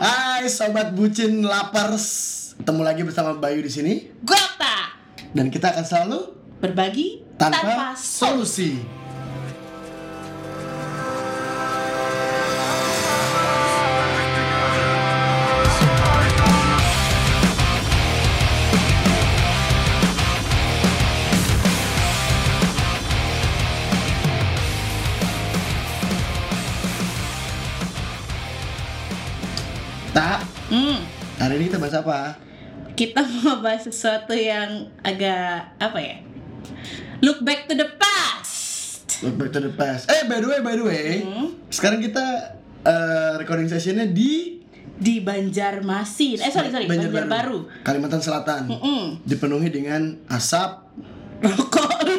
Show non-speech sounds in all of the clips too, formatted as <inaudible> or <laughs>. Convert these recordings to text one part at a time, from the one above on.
Hai sobat bucin lapars. Ketemu lagi bersama Bayu di sini Gota dan kita akan selalu berbagi tanpa, sol- solusi. Tak, bahas apa? kita <laughs> mau bahas sesuatu yang agak apa ya? Look back to the past. Look back to the past. Eh, by the way, by the way, Hmm. sekarang kita eh, recording sessionnya di Di Banjarmasin. Eh sorry sorry, Banjarbaru. Kalimantan Selatan. Mm-mm. Dipenuhi dengan asap Rokok lu.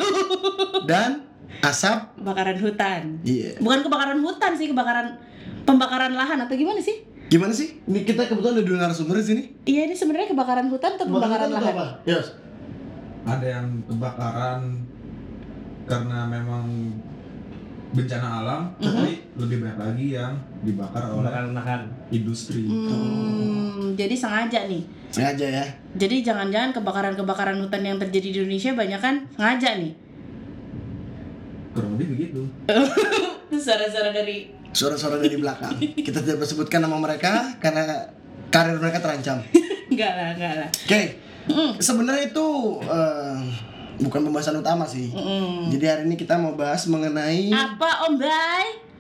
dan asap. Kebakaran hutan. Iya. Bukan kebakaran hutan sih, kebakaran pembakaran lahan atau gimana sih? Gimana sih? Ini kita kebetulan ada dua narasumber di sini. Iya ini sebenarnya kebakaran hutan atau pembakaran itu lahan? apa? Yos. ada yang kebakaran karena memang bencana alam tapi lebih banyak lagi yang dibakar oleh industri Hmm, jadi sengaja nih. Sengaja ya. Jadi jangan-jangan kebakaran-kebakaran hutan yang terjadi di Indonesia banyak kan sengaja nih. kurang lebih begitu <laughs> Suara-suara dari Suara-suara dari belakang. Kita tidak sebutkan nama mereka karena karir mereka terancam. <laughs> enggak lah, enggak lah. Oke. Sebenarnya itu eh, bukan pembahasan utama sih. Mm. Jadi hari ini kita mau bahas mengenai Apa Om Bay?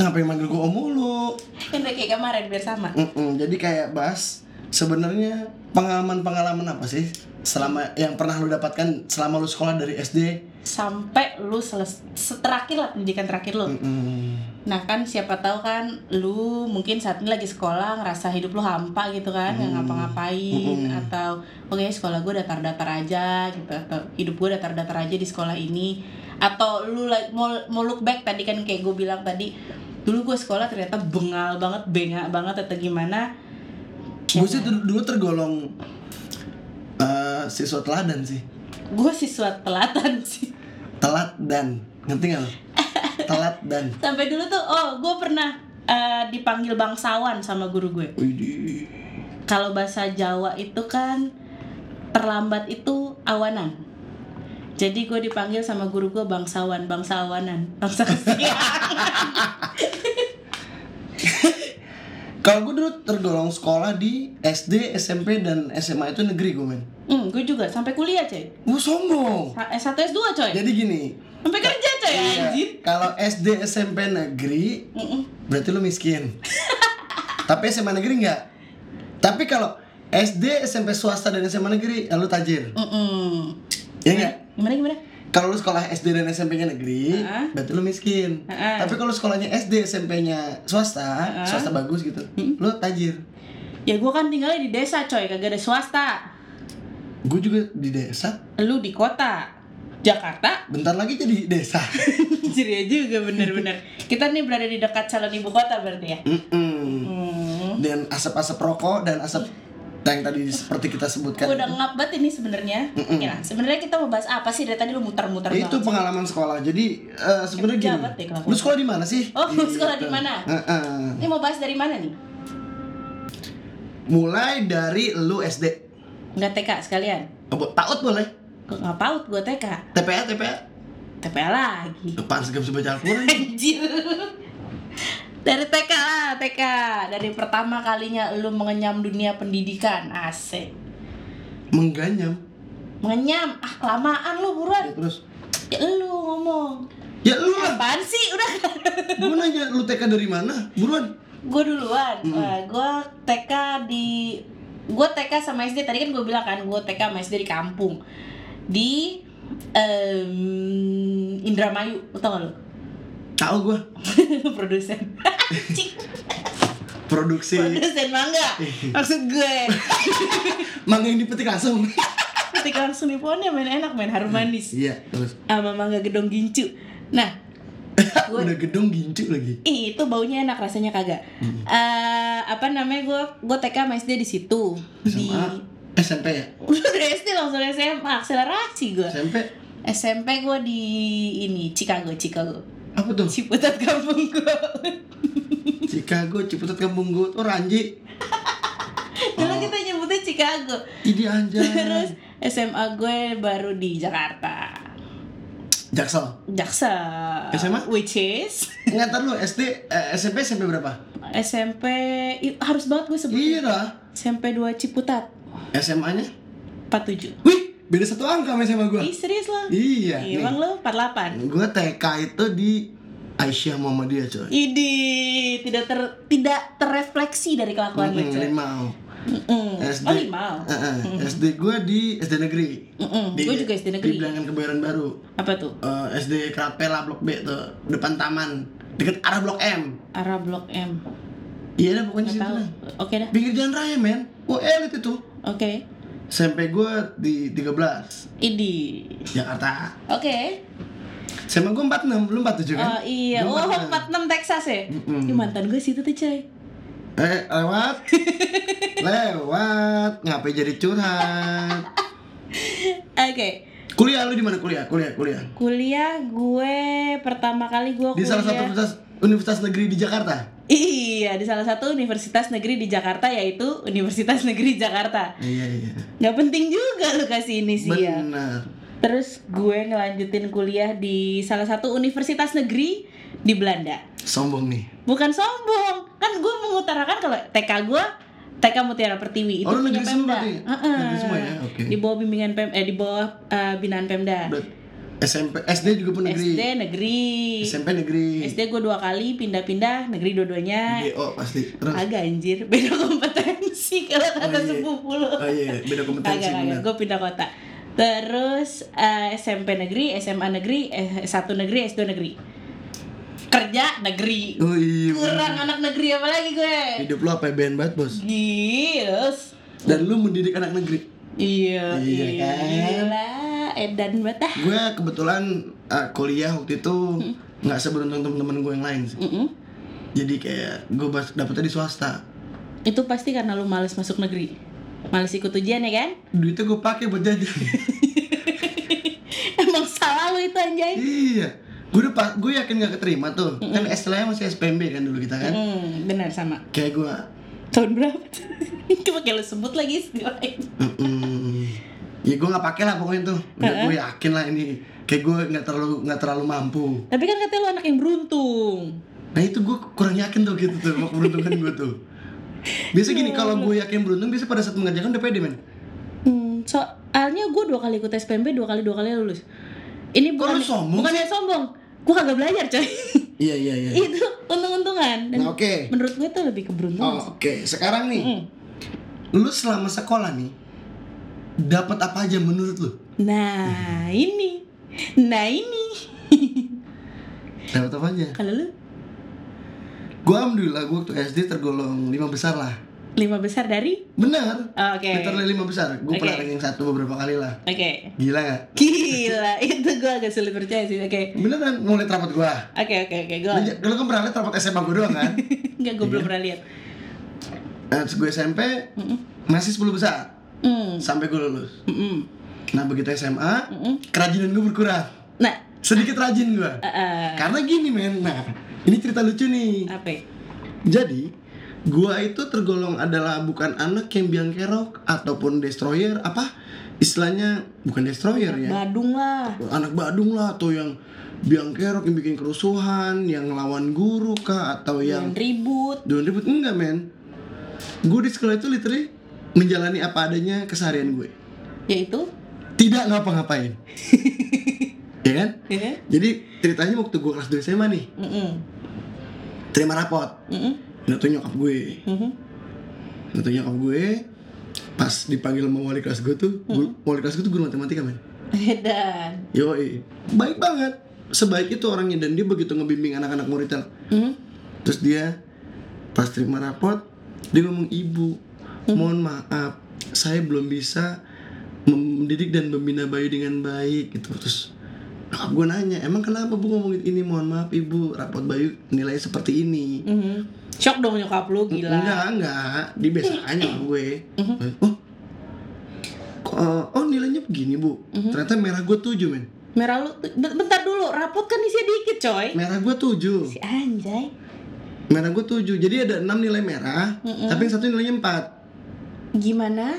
ngapain manggil gua om mulu. <laughs> Kan kayak kemarin biar sama. Mm-mm, Jadi kayak bahas sebenarnya pengalaman-pengalaman apa sih selama yang pernah lu dapatkan selama lu sekolah dari SD. Sampai lu seles terakhir lah pendidikan terakhir lu. Mm-mm. Nah kan siapa tahu kan lu mungkin saat ini lagi sekolah ngerasa hidup lu hampa gitu kan nggak ngapa-ngapain atau oke sekolah gue datar-datar aja gitu atau hidup gue datar-datar aja di sekolah ini. Atau lu like, mau mau look back tadi kan kayak gue bilang tadi dulu gue sekolah ternyata bengal banget bengak banget atau gimana? Gue sih dulu tergolong eh, siswa teladan sih. gue siswa telatan sih. Telat dan ngerti nggak lo? Telat dan. sampai dulu tuh oh gue pernah eh, dipanggil bangsawan sama guru gue kalau bahasa Jawa itu kan terlambat itu awanan. Jadi gue dipanggil sama guru gue bangsawan, bangsa awanan, bangsa kesiangan. <laughs> <laughs> Kalau gue dulu tergolong sekolah di SD, SMP, dan SMA itu negeri gue men. hmm, gue juga sampai kuliah coy. Gue sombong. S1 S2 coy. Jadi gini. Sampai kerja coy iya, anjir. Kalau SD, SMP negeri, Mm-mm. berarti lu miskin. <laughs> Tapi SMA negeri enggak. Tapi kalau SD, SMP swasta dan SMA negeri, ya lu tajir. Mm-mm. Ya enggak? Gimana gimana? Kalau lu sekolah SD dan SMP-nya negeri, Heeh. berarti lu miskin. Heeh. Tapi kalau sekolahnya SD, SMP-nya swasta, Heeh. swasta bagus gitu, lu tajir. Ya gue kan tinggalnya di desa coy, kagak ada swasta. Gue juga di desa, Lu di kota. Jakarta bentar lagi jadi desa. <laughs> Ceria juga bener-bener <laughs> Kita nih berada di dekat calon ibu kota berarti ya Mm-mm. hmm. Dan asap-asap rokok dan asap yang tadi seperti kita sebutkan. Udah ngap banget ini sebenarnya. Ya, sebenarnya kita mau bahas apa sih dari tadi lu muter-muter itu banget. pengalaman sekolah. Jadi eh, sebenarnya gini. Deh. Lu sekolah di mana sih? Oh, lu sekolah Gitu. di mana? Heeh. Ini mau bahas dari mana nih? Mulai dari lu SD. Enggak TK sekalian. Oh, bu- PAUD boleh? Nggak paut gue TK? TPA, TPA. TPA lagi. Sih gak bisa baca Al-Quran? <laughs> Anjir. Dari TK lah, TK. Dari pertama kalinya lu mengenyam dunia pendidikan. Asik. Mengganyam. Mengenyam. Ah, kelamaan lu Ya, buruan. terus. Ya lu ngomong. Ya lu lah. Apaan sih? Udah. Gue nanya lu TK dari mana? Buruan. gue duluan gue TK di gue TK sama SD tadi kan gue bilang kan gue TK sama SD di kampung di em, Indramayu tau gak lu Tahu gue. <laughs> produsen. Produksi. Produsen mangga. Maksud gue. <laughs> Mangga yang dipetik langsung. <laughs> ketika langsung di pohonnya main enak main harum manis Iya, terus. sama mangga gedong gincu. Nah. Gua- Udah gedung gincu lagi. Ih, itu baunya enak rasanya kagak. Eh, apa namanya gue gue TK sama SD di situ. Di SMP ya? udah SD langsung SMA akselerasi gue SMP SMP gue di ini Chicago Chicago apa tuh? Ciputat kampung gue <laughs> Chicago Ciputat Kampung Gut oh Ranji <laughs> Dulu kita nyebutnya Chicago. Ini anjay Terus SMA gue baru di Jakarta. Jaksel Jaksel. SMA? Which is Ngantar lu SD eh, SMP SMP berapa? SMP harus banget gue sebutin. Iya dah SMP 2 Ciputat SMA nya 47. Wih beda satu angka sama gua Ih serius lo? Iya. Emang lo 48? Gua TK itu di Aisyah Muhammadiyah coy Idi tidak ter tidak terrefleksi dari kelakuan lo Hmm, cuy. limau Mm-mm. SD Oh limau. SD gua di SD negeri Mm-mm, Di- gua juga SD negeri. Di Bilangan Kebayoran Baru Apa tuh? Eh, SD Krapela Blok B tuh Depan taman Deket arah Blok M Arah Blok M. Iya dah pokoknya situ lah Oke dah. Pinggir jalan raya men Oh elit itu Oke. SMP gua di 13 Idi. Jakarta Oke. SMA gua 46 belum 47 kan? Oh iya. Gua Oh 46. 46 Texas ya? Mm-mm. Ih, mantan gue situ tuh coy. Eh, lewat. <laughs> lewat. Ngapain jadi curhat? <laughs> Oke. Kuliah lu di mana kuliah? Kuliah, kuliah. Kuliah gue pertama kali gue Di kuliah. salah satu universitas, universitas negeri di Jakarta. Iya, di salah satu universitas negeri di Jakarta yaitu Universitas Negeri Jakarta. Iya, iya. Nggak penting juga lu kasih inisial. Benar. Terus gue ngelanjutin kuliah di salah satu universitas negeri di Belanda. Sombong nih. Bukan sombong, kan gue mengutarakan kalau TK gue TK Mutiara Pertiwi itu Oh, punya negeri semua Pemda. berarti? Heeh. Negeri semua ya? Oke. Di bawah bimbingan Pem eh di bawah eh, binaan Pemda. Berat. SMP, SD juga pun negeri. SD negeri. SMP negeri. SD gue dua kali pindah-pindah negeri dua-duanya. DO pasti. Terus. Agak anjir, beda kompetensi <laughs> kalau kata Oh, iya. sepupu lu. Oh iya, beda kompetensi Agak, agak. Gue pindah kota. Terus eh, SMP negeri, SMA negeri, eh, satu negeri, S2 negeri. Kerja negeri. Oh iya. Kurang anak negeri apa lagi gue? Hidup lu APBN banget, Bos. Gils. Dan lu mendidik anak negeri. Iya, Iya kan? Gila, edan banget ah. Gue kebetulan uh, kuliah waktu itu Hmm. nggak seberuntung temen-temen gue yang lain sih. Mm-mm. Jadi kayak gue dapetnya di swasta. Itu pasti karena lu males masuk negeri. Males ikut ujian ya kan? Duitnya gue pakai buat jajan. <laughs> Emang salah lu itu anjay. iya. Gue udah gue yakin gak keterima tuh. Kan istilahnya masih SPMB kan dulu kita kan. Hmm, benar sama. Kayak gue, Tahun berapa? <laughs> Cuma kayak lu sebut lagi istilahnya. mm, ya gue nggak pakai lah pokoknya tuh. Udah gue yakin lah ini. Kayak gue nggak terlalu nggak terlalu mampu. Tapi kan katanya lu anak yang beruntung. Nah itu gue kurang yakin tuh gitu tuh, keberuntungan gue tuh. Biasa gini, kalau gue yakin beruntung, biasa pada saat mengerjakan udah pede men. Hmm, soalnya gue dua kali ikut SPMB, dua kali dua kali lulus. Ini bukan sombong bukan yang sombong. Gue kagak belajar coy. Iya iya iya. itu untung-untungan. Dan Nah oke. menurut gue tuh lebih keberuntungan. Oh, Oke, sekarang nih, Hmm. lu selama sekolah nih, dapat apa aja menurut lu? Nah <laughs> ini, nah ini. <laughs> Dapat apa aja? Kalau lu Gue alhamdulillah gue waktu SD tergolong lima besar lah. Lima besar dari? Benar. Oh, Oke. Literally lima besar. Gue Oke. pernah ranking satu beberapa kali lah. Oke. Gila gak? Gila, <laughs> itu gue agak sulit percaya sih. Oke. Beneran mau liat rapat gue. Oke oke oke gue. Lu, lu kan pernah liat rapat SMA gue doang kan? <laughs> Enggak gue Iya. belum pernah lihat. Nah, gue SMP masih 10 besar Hmm. sampai gue lulus. Mm-mm. Nah begitu SMA, Mm-mm. kerajinan gue berkurang. Nah, Sedikit rajin gue. eh, eh, Karena gini men, nah ini cerita lucu nih. apa? Jadi, gua itu tergolong adalah bukan anak yang biang kerok ataupun destroyer apa istilahnya bukan destroyer ya. Badung lah. Anak Badung lah atau yang biang kerok yang bikin kerusuhan, yang ngelawan guru kah atau yang Yang ribut. doan ribut enggak men. Gue di sekolah itu literally menjalani apa adanya keseharian gue. Yaitu, Tidak ngapa-ngapain. <laughs> ya kan? ya. Jadi ceritanya waktu gue kelas 2 SMA nih, Mm-mm. terima rapot. Mm-mm. Nah tuh nyokap gue. Tuh nyokap gue pas dipanggil sama wali kelas gue tuh, guru- wali kelas gue tuh guru matematika men. <laughs> Dan. Yoi, baik banget. Sebaik itu orangnya dan dia begitu ngebimbing anak-anak muridnya. Mm. Terus dia pas terima rapot, dia ngomong ibu, mohon maaf, saya belum bisa mendidik dan membina Bayu dengan baik gitu. Terus nyokap gue nanya, emang kenapa bu ngomong ini? Mohon maaf ibu, rapot Bayu nilai seperti ini. Mhm. Shock dong nyokap lu gila. Enggak, enggak. Di biasa aja gue. Oh, eh, oh nilainya begini bu. Ternyata merah gue 7 men. Merah lu ben- bentar dulu, rapot kan isinya dikit, coy. Merah gue 7 Si anjay. Merah gue 7 Jadi ada 6 nilai merah Tapi yang satu nilainya 4 Gimana?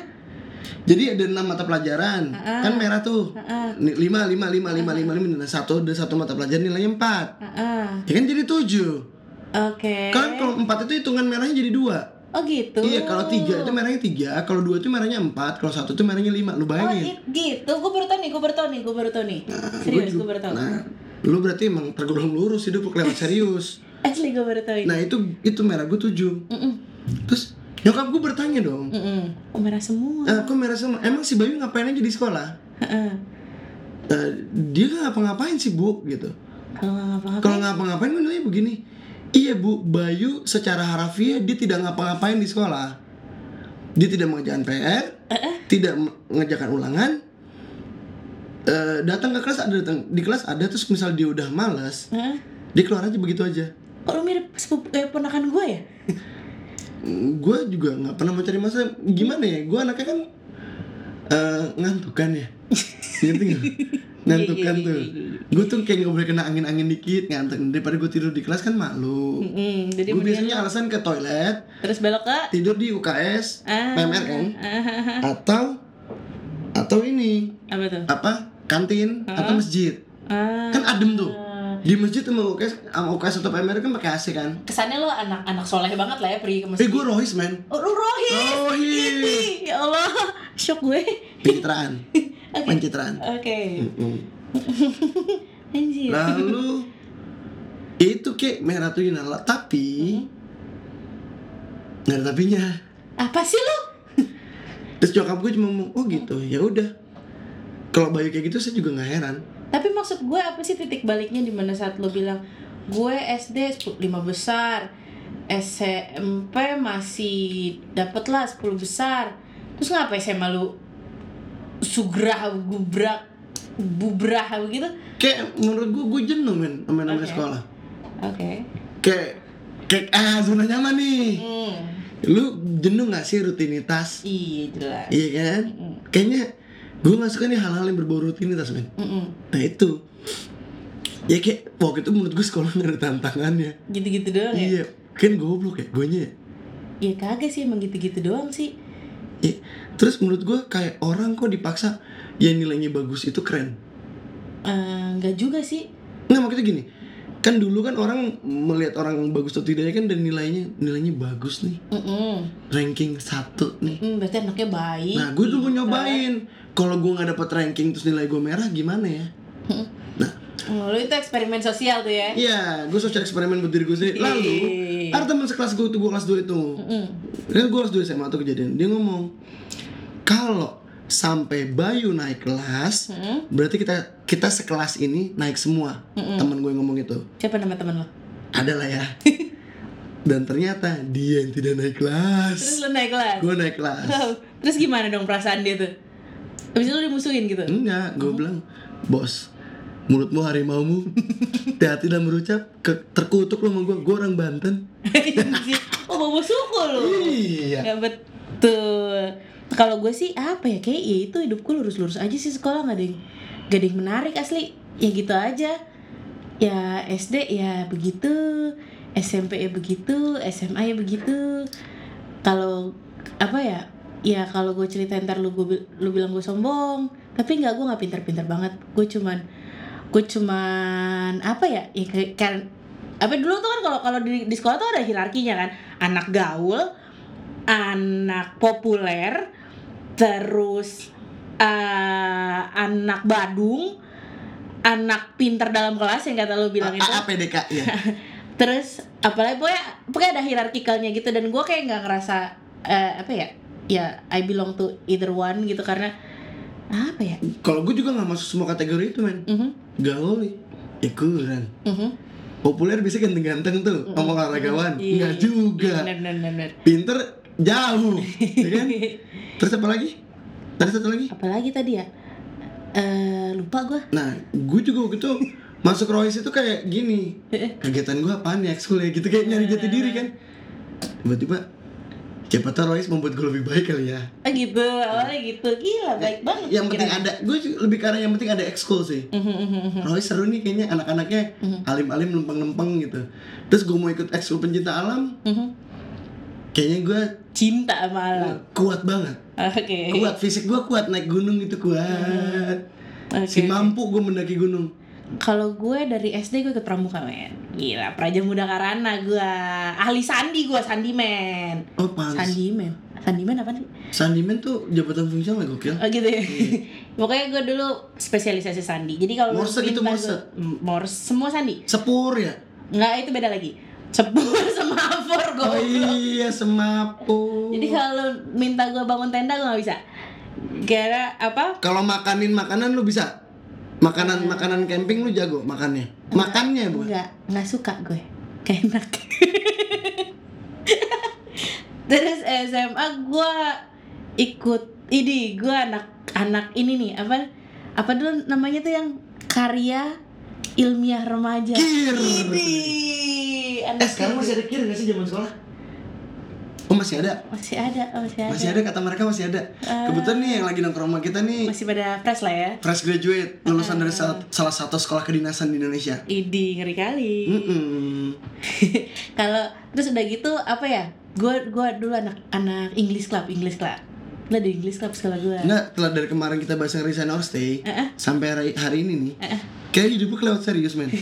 Jadi ada 6 mata pelajaran Ah. Kan merah tuh Heeh. 5, 5, 5, 5, 5, 5, 5 Nah satu, ada satu mata pelajaran nilainya 4 Heeh. Ya kan jadi 7 Oke. Kan kalau 4 itu hitungan merahnya jadi 2 Oh gitu. Iya kalau 3 itu merahnya 3 Kalau 2 itu merahnya 4 Kalau 1 itu merahnya 5 Lu Oh bayangin it- gitu. Gue baru tau nih. Gue baru tau nih. Gue baru tau nih. Nah, Serius gua gue baru tau. Nah lu berarti emang tergolong lurus hidup lu kelewat serius <laughs> Asli gue baru tau ini. Nah itu itu merah gue 7 Mm-mm. Terus nyokap gue bertanya dong Mm-mm. Oh merah semua. eh, Kok merah semua? Emang si Bayu ngapain aja di sekolah? Eh, dia nggak ngapa-ngapain sih bu gitu Kalau ngapa-ngapain. Kalau ngapa-ngapain gue nilainya begini Iya bu, Bayu secara harafiah dia tidak ngapa-ngapain di sekolah. Dia tidak mengerjakan PR Tidak mengerjakan ulangan. Eh, Datang ke kelas ada datang Di kelas ada terus misal dia udah malas Hah? Dia keluar aja begitu aja. Kok lu mirip sepupu kayak ponakan gue ya? <laughs> gue juga nggak pernah mencari masalah gimana ya? Gue anaknya kan eh, ngantuk kan ya? <laughs> Ngerti nggak ngantuk Iya, kan iya, tuh iya, gue tuh kayak nggak boleh kena angin angin dikit ngantuk daripada gue tidur di kelas kan malu. Jadi gue biasanya alasan ke toilet terus belok ke tidur di UKS Ah. PMR kan Ah, <laughs> atau atau ini apa tuh? apa kantin atau masjid Ah. kan adem tuh di masjid sama UKS sama UKS atau PMR kan pakai AC kan Kesannya lo anak-anak soleh banget lah ya pergi ke masjid. eh gue rohis man Oh, rohis. Rohis. Ya Allah, shock gue. pencitraan <laughs> Oke. pencitraan Oke. Mm-mm. <laughs> Anjir. Lalu itu kayak merah tuh nyala tapi nggak ada tapinya. Apa sih lu? Terus nyokap gue cuma ngomong oh gitu ya udah. Kalau Bayu kayak gitu saya juga nggak heran. Tapi maksud gue apa sih titik baliknya di mana saat lo bilang gue SD 10 lima besar, SMP masih dapet lah 10 besar. Terus ngapa SMA lu sugrah gubrak bubrah begitu? Kayak menurut gue gue jenuh men sama namanya Oke. sekolah. Oke. Kayak kayak ah zona nyaman nih. Hmm. Lu jenuh gak sih rutinitas? Iya jelas. Iya kan? Mm-mm. Kayaknya gue gak suka nih hal-hal yang berbau rutinitas men. Mm-mm. Nah itu ya kayak waktu itu menurut gue sekolah gak ada tantangannya. Gitu-gitu doang ya? Iya, kan goblok ya gue nya. Ya kagak sih emang gitu-gitu doang sih. Ya, terus menurut gue kayak orang kok dipaksa yang nilainya bagus itu keren. Eh, Enggak juga sih. Nggak maksudnya gini, kan dulu kan orang melihat orang bagus atau tidaknya kan dan nilainya nilainya bagus nih, Mm-mm. ranking satu nih. Mm, berarti anaknya baik. Nah, gue dulu mau Pintar. nyobain. Kalau gue nggak dapet ranking terus nilai gue merah gimana ya? Nah, Oh, lu itu eksperimen sosial tuh ya? iya, gue sosial eksperimen buat diri gue sendiri. Lalu, Ih. Ada teman sekelas gue tuh, gue kelas 2 itu. Mm-mm. Kan gue kelas 2 SMA tuh kejadian. Dia ngomong, kalau sampai Bayu naik kelas, Mm-mm. berarti kita kita sekelas ini naik semua. Temen gue ngomong itu. Siapa nama temen lo? Ada lah ya. <laughs> Dan ternyata dia yang tidak naik Terus kelas. lo naik kelas? Gue naik kelas. Wow. Terus gimana dong perasaan dia tuh? Abis itu lo dimusuhin gitu? Enggak, gue bilang, bos, mulutmu harimaumu, <laughs> hati-hati dalam berucap, ke, terkutuk lo sama gue, gue orang Banten. <laughs> oh bawa suku lo? Iya. Ya betul. Kalau gue sih apa ya kayak ya itu hidup gue lurus-lurus aja sih sekolah nggak ada yang gak ada yang menarik asli. Ya gitu aja. Ya SD ya begitu, SMP ya begitu, SMA ya begitu. Kalau apa ya? Ya kalau gue cerita ntar lu gue bil- lu bilang gue sombong. Tapi nggak gue nggak pintar-pintar banget. Gue cuman gue cuman apa ya? Ya kan apa dulu tuh kan kalau kalau di, di sekolah tuh ada hierarkinya kan anak gaul anak populer terus eh, anak badung anak pinter dalam kelas yang kata lu bilang itu APDK ya. <laughs> terus apalagi pokoknya pokoknya ada hierarkikalnya gitu dan gue kayak nggak ngerasa eh, apa ya ya I belong to either one gitu karena apa ya Kalau gue juga nggak masuk semua kategori itu men. Mhm, Gaul nih, ya kurang. mhm. Populer bisa ganteng-ganteng tuh, ngomong olahragawan. Iya, Enggak juga. bener bener bener Pinter jauh, ya kan? <laughs> Terus apa lagi? Tadi satu lagi? apalagi tadi ya eh lupa gue Nah, gue juga waktu itu masuk Royce itu kayak gini. Kegiatan gue apaan ya ekskul ya gitu kayak nyari jati diri kan. Tiba-tiba Siapa tahu Royce membuat gue lebih baik kali ya. Oh gitu, awalnya gitu. Gila, baik banget. Yang penting ada, gue lebih karena yang penting ada ekskul sih. Mhm, mhm, mhm. Royce seru nih kayaknya anak-anaknya alim-alim lempeng-lempeng gitu. Terus gue mau ikut ekskul pencinta alam, kayaknya gue Cinta sama alam. kuat banget. Oke. Kuat fisik gue kuat naik gunung itu kuat. Oke. Si mampu gue mendaki gunung. Kalau gue dari SD gue ikut pramuka men Gila, Praja Muda Karana gue Ahli sandi gue, sandi men Oh pantes. Sandi men Sandi men apa sih? Sandiman tuh jabatan fungsional gokil. Oh gitu ya <laughs> Pokoknya gue dulu spesialisasi sandi Jadi kalau Morse gitu, morse? Morse, semua sandi Sepur ya. Enggak, itu beda lagi Sepur <laughs> sama afor gue Oh iya semapu. Jadi kalau minta gue bangun tenda gue gak bisa Gara apa? Kalau makanin makanan lu bisa. Makanan makanan camping lu jago makannya. Makannya bukan. Enggak, enggak suka gue. Kayak enak. <laughs> Terus SMA gue ikut ini, gue anak anak ini nih apa apa dulu namanya tuh yang karya ilmiah remaja. Kir. Ini Eh anak sekarang masih ada kir gak sih zaman sekolah? Oh masih ada. masih ada, oh, masih ada. Masih ada kata mereka masih ada. Kebetulan nih yang lagi nongkrong sama kita nih Masih pada fresh lah ya. fresh graduate lulusan dari salah, salah satu sekolah kedinasan di Indonesia. Idi ngeri kali. Mm-mm. <laughs> Kalau terus udah gitu apa ya? Gue gua dulu anak anak English club, English club. Lah di English club sekolah gue. Nggak, setelah dari kemarin kita bahas yang resign or stay Eh-eh. sampai hari, hari ini nih, Eh-eh. kayak hidup gue kelewat serius men. <laughs>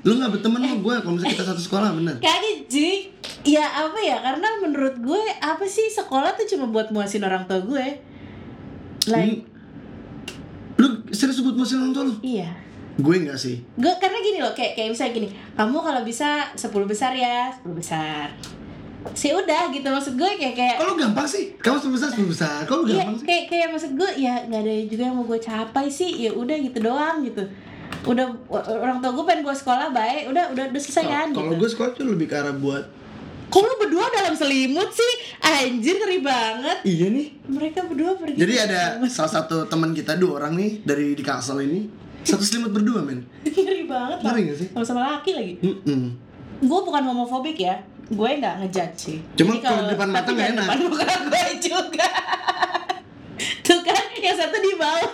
Lu nggak berteman sama gue kalau misalnya kita satu sekolah bener. Kagak Ji Ya apa ya Karena menurut gue Apa sih sekolah tuh cuma buat muasin orang tua gue Like Ini- Lu serius sebut mesin orang tua lu? Iya Gue nggak sih. Gue karena gini loh Kayak, kayak misalnya gini Kamu kalau bisa 10 besar ya 10 besar sih udah gitu maksud gue kayak kayak Kalau gampang sih, kamu sebesar sebesar. Kalau Iya, gampang sih. kayak kayak maksud gue ya nggak ada juga yang mau gue capai sih ya udah gitu doang gitu udah orang tua gue pengen gue sekolah baik udah udah udah selesai kan Kalau gitu gue sekolah tuh lebih ke arah buat kok lu berdua dalam selimut sih anjir ngeri banget Iya nih. mereka berdua pergi Jadi ada salah satu teman kita dua orang nih dari di Kalsel ini satu selimut berdua men. <laughs> ngeri banget Bang. Ngeri nggak sih? sama-sama laki lagi Mm-mm. gue bukan homofobik ya gue nggak ngejudge sih Cuma kalau depan mata nggak enak. depan muka <laughs> gue juga tuh kan yang satu di bawah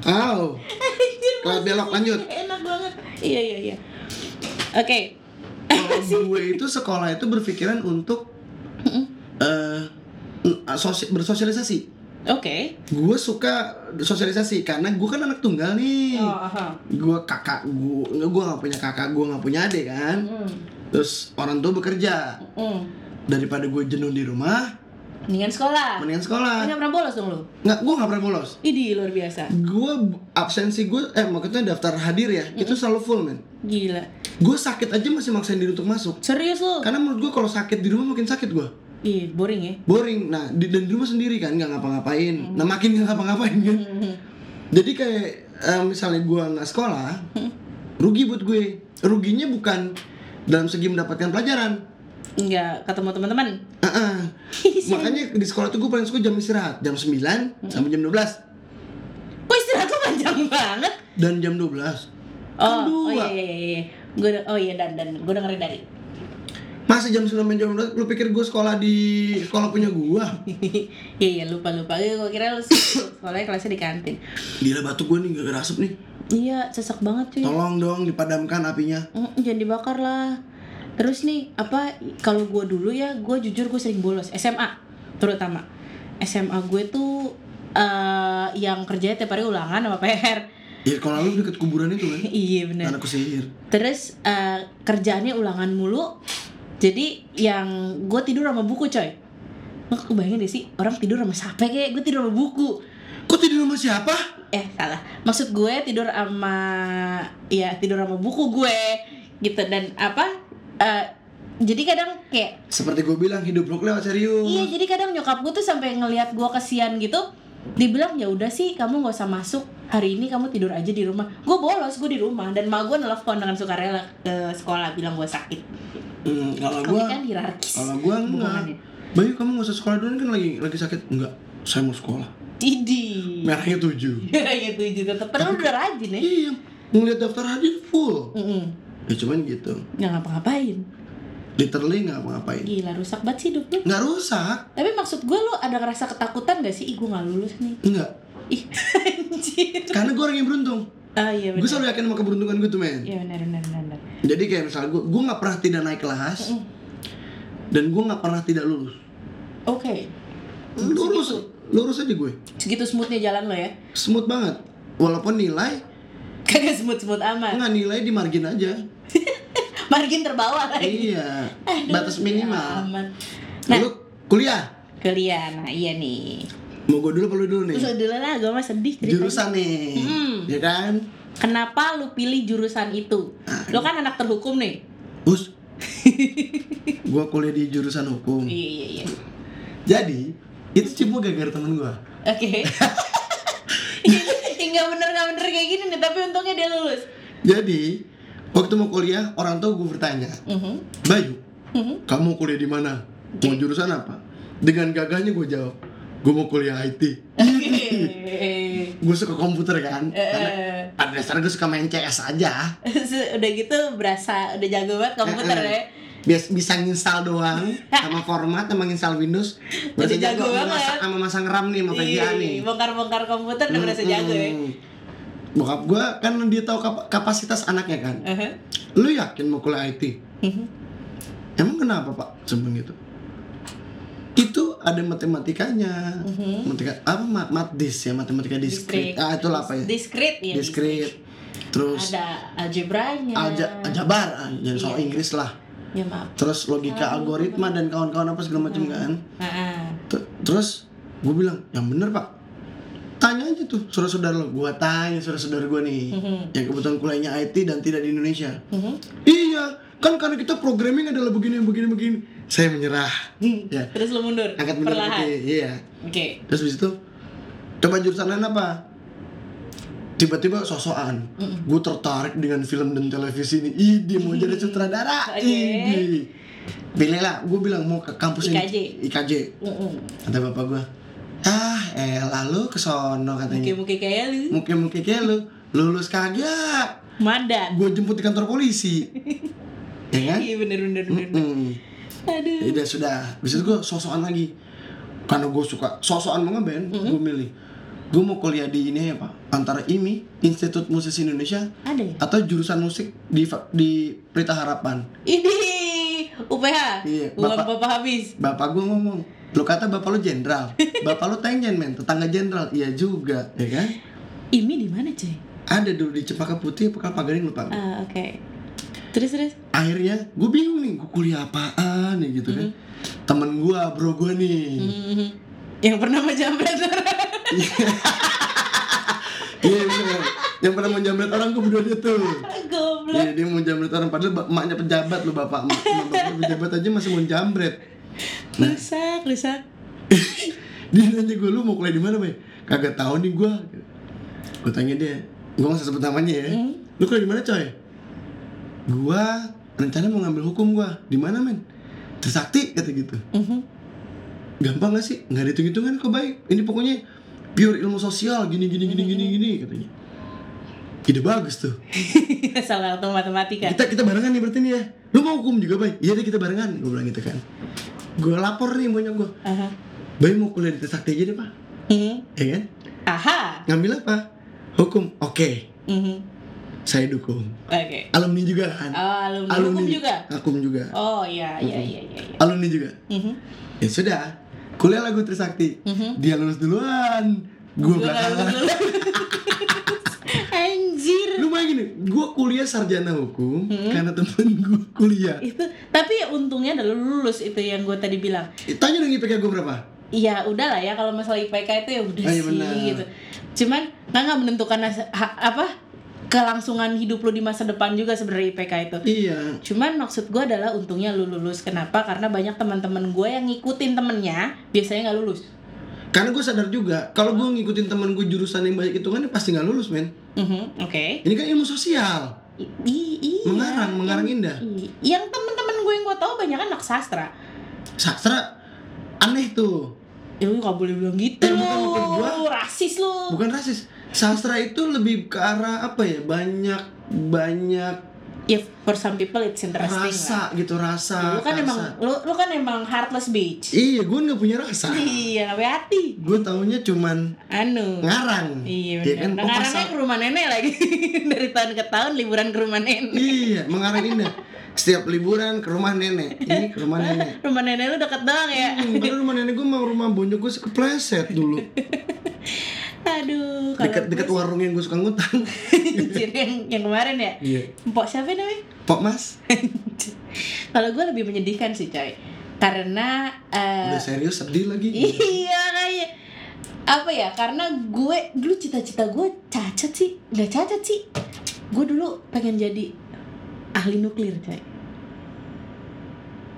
Au. Anjir, Kalau belok, lanjut. enak banget iya iya iya oke Kalau <laughs> gue itu sekolah itu berpikiran untuk eh sosi- bersosialisasi. oke Gue suka sosialisasi karena gue kan anak tunggal nih. oh aha Gue kakak gue, gue nggak punya kakak, gue nggak punya adik kan. Mm, Terus orang tua bekerja. mm. Daripada gue jenuh di rumah, mendingan sekolah mendingan sekolah. nggak pernah bolos dong lu Nggak, gue nggak pernah bolos. Idi luar biasa Gue absensi gue, eh maksudnya daftar hadir ya, itu selalu full men. gila Gue sakit aja masih maksain diri untuk masuk. serius lu Karena menurut gue kalau sakit di rumah makin sakit gue. Ih, boring ya Boring. Nah, di, dan di rumah sendiri kan nggak ngapa-ngapain. Nah makin nggak ngapa-ngapain kan. Jadi kayak eh, misalnya gue nggak sekolah, rugi buat gue. Ruginya bukan dalam segi mendapatkan pelajaran. nggak ketemu teman-teman Heeh. <laughs> Makanya di sekolah tuh gue paling suka jam istirahat jam 9 sampai jam 12 kok istirahat lu panjang banget dan jam 12 oh Kan oh dua. iya iya iya, iya. gue oh iya dan dan gue dengerin dari Masa jam 9 sampai jam 12 lu pikir gue sekolah di sekolah punya gua? <laughs> iya iya lupa lupa gue kira lu <coughs> sekolahnya kelasnya di kantin Gila batu gue nih gak asap nih. iya sesak banget cuy Tolong dong dipadamkan apinya. Mm, jangan dibakar lah terus nih apa kalau gue dulu ya gue jujur gue sering bolos SMA terutama SMA gue tuh eh yang kerjanya tiap hari ulangan sama PR Ya kalau lu deket kuburan itu kan. <laughs> iya bener Anak sihir. terus eh, kerjaannya ulangan mulu jadi yang gue tidur sama buku coy. Nggak kebayangin deh sih? Orang tidur sama siapa kayak gue tidur sama buku. Kok tidur sama siapa? eh salah. Maksud gue tidur sama ya tidur sama buku gue gitu. Dan apa eh, jadi kadang kayak Seperti gue bilang hidup lu lewat serius. iya jadi kadang nyokap gue tuh sampai ngelihat gue kesian gitu dibilang ya udah sih kamu nggak usah masuk hari ini kamu tidur aja di rumah gue bolos gue di rumah dan ma gue nelfon dengan sukarela ke sekolah bilang gue sakit Hmm, kalau gua kan hierarkis kalau gua enggak. Bayu kamu gak usah sekolah dulu kan lagi lagi sakit. Enggak, saya mau sekolah. Idi. Merahnya tujuh. <laughs> ya tujuh tetap. Padahal udah rajin ya. Iya, ngeliat daftar hadir full. Mm-mm. Ya cuman gitu. Nggak ngapa-ngapain. Literally nggak ngapain Gila rusak banget sih hidup lu. nggak rusak Tapi maksud gue lu ada ngerasa ketakutan gak sih? Ih gue gak lulus nih. nggak Ih <laughs> anjir. karena gue orang yang beruntung Ah iya gue benar. selalu yakin sama keberuntungan gue tuh men Iya benar benar benar. jadi kayak misalnya gue gue nggak pernah tidak naik kelas dan gue nggak pernah tidak lulus Oke. lurus lurus aja gue Segitu smoothnya jalan lo ya. smooth banget walaupun nilai Kagak smooth-smooth amat. nggak nilai di margin aja <laughs> <laughs> Margin terbawah lagi. iya Aduh, batas minimal aman. Nah, lalu kuliah kuliah. Nah, iya nih. mau gue dulu apa lu dulu nih Terus dulu lah, gue mah sedih ceritanya. jurusan nih Hmm. ya kan Kenapa lu pilih jurusan itu? Lo kan anak terhukum nih. Bus <laughs> gue kuliah di jurusan hukum Iya iya iya. jadi itu cuma gara-gara temen gue Oke. <laughs> Bener nggak bener kayak gini nih, tapi untungnya dia lulus. jadi waktu mau kuliah orang tua gue bertanya Mhm. Bayu Mhm. kamu kuliah di mana mau jurusan apa dengan gagahnya gue jawab gue mau kuliah IT <laughs> gue suka komputer kan karena Eh, pada dasarnya gue suka main CS aja <laughs> udah gitu berasa udah jago banget komputer Eh, eh. ya. Bias, bisa nginstal doang <laughs> sama format sama nginstal Windows Udah berasa jago jago banget. sama masang RAM nih sama VGA nih Ih, bongkar-bongkar komputer udah berasa jago ya. Bokap gue kan dia tahu kap- kapasitas anaknya kan. Uh-huh. lu yakin mau kuliah IT Mhm. emang kenapa pak? Sebelum itu itu ada matematikanya. Mhm. matematika apa ma- matdis ya matematika diskrit. Ah itu apa ya. Diskrit ya. diskrit. terus Ada algebranya. alja aljabar. Ah, jangan soal Iya. Inggris lah. Ya maaf. terus logika algoritma dan kawan-kawan apa segala macam kan. Ah, T- terus gue bilang yang bener pak tanya aja tuh saudara-saudara lo gue tanya saudara-saudara gue nih Mhm. yang kebetulan kuliahnya IT dan tidak di Indonesia Mhm. iya kan karena kita programming adalah begini begini begini saya menyerah ya Terus lu mundur. angkat mundur perlahan. iya Oke. terus habis itu coba jurusan lain apa tiba-tiba sosokan gue tertarik dengan film dan televisi ini ih dia mau jadi <laughs> sutradara. Ih, pilih lah gue bilang mau ke kampus IKJ. ini IKJ Mm-mm. kata bapak gue ah eh lalu ke sono katanya Muke-muke kayak lu. mungkin-mungkin kayak lu lulus kagak Madan. gue jemput di kantor polisi <laughs> ya kan Iya bener bener bener. Mm-mm. Aduh. Ya udah sudah bisa gue sosokan lagi karena gue suka sosokan mau ngeband gue milih gue mau kuliah di ini ya pak antara IMI Institut Musisi Indonesia Ada ya? atau jurusan musik di di Pelita Harapan Ini UPH. Iya, Uang Bapak- bapak habis. bapak gue ngomong lu kata bapak lu jenderal <laughs> bapak lu tenjen men tetangga jenderal iya juga ya kan Ini di mana cuy? ada dulu di Cempaka Putih apa Kelapa Gading lupa. Ah oke. Terus terus. akhirnya gue bingung nih gue kuliah apaan ya gitu kan temen gue bro gue nih Mhm. Yang pernah menjamret <laughs> iya bener yang pernah mau jambret orang gue berdua dia tuh. Goblok. Iya dia mau jambret orang. Padahal emaknya pejabat lo bapak emak. Emak bapak pejabat aja masih mau jambret Rusak, rusak. <laughs> dia nanya gue lu mau kuliah di mana bay? Kagak tahu nih gue gue tanya dia gue nggak sebut namanya ya. Hmm. lu kuliah di mana coy? Gue rencana mau ngambil hukum gue di mana men? Trisakti kata gitu. Mhm. gampang gak sih? Nggak ada hitung hitungan kok baik ini pokoknya pure ilmu sosial gini gini gini gini gini katanya ide bagus tuh <laughs> Salah satu matematika. kita kita barengan nih berarti nih ya lu mau hukum juga bay iya deh kita barengan gue bilang gitu kan gue lapor nih maunya gue Aha. bay mau kuliah di Trisakti aja deh pak Mhm. ya kan Aha. ngambil apa hukum oke Mhm. saya dukung Oke. alumni juga kan Oh, alumni, hukum juga. hukum juga Oh iya iya iya iya. iya. alumni juga Mhm. ya sudah kuliah lagu Trisakti Mhm. dia lulus duluan gue belakangan. <laughs> Anjir. lu main gini gue kuliah sarjana hukum Hmm. karena temen gue kuliah Itu tapi untungnya adalah lulus itu yang gue tadi bilang. tanya dong IPK gue berapa Iya udahlah ya kalau masalah IPK itu ya udah Oh, iya sih benar. gitu. Cuman nggak nggak menentukan ha- apa kelangsungan hidup lu di masa depan juga sebenarnya IPK itu. iya Cuman maksud gue adalah untungnya lu lulus. Kenapa? Karena banyak teman-teman gue yang ngikutin temennya biasanya nggak lulus. Karena gue sadar juga kalau gue ngikutin temen gue jurusan yang banyak hitungan dia pasti nggak lulus men Mhm, Oke. ini kan ilmu sosial I- iya. mengarang mengarang indah I- Yang temen-temen gue yang gue tahu banyak kan anak sastra. sastra aneh tuh Ya lu gak boleh bilang gitu Eh, bukan, bukan gua. Rasis lu. bukan rasis sastra itu lebih ke arah apa ya banyak banyak ya for some people it's interesting lah. rasa gitu rasa lu kan rasa. emang lu, lu kan emang heartless bitch. Iya gue nggak punya rasa. <laughs> Iya nggak hati. Gue taunya cuman anu. ngarang. Iya Ya benar kan? nah, Oh, ngarangnya pasal- ke rumah nenek lagi. <laughs> Dari tahun ke tahun liburan ke rumah nenek. Iya mengarang indah setiap liburan ke rumah nenek. Ini ke rumah <laughs> nenek. Rumah nenek lu deket doang ya. Hmm, rumah nenek gue mau rumah bonjok gue kepleset dulu aduh dekat dekat warung yang gue suka ngutang. <laughs> Anjir, yang yang kemarin ya? Iya. Mpok siapa namanya? Pok mas. Kalau gue lebih menyedihkan sih coy. Karena eh, udah serius sedih lagi. Iya kayak apa ya? Karena gue dulu cita-cita gue cacat sih. Udah cacat sih. Gue dulu pengen jadi ahli nuklir coy.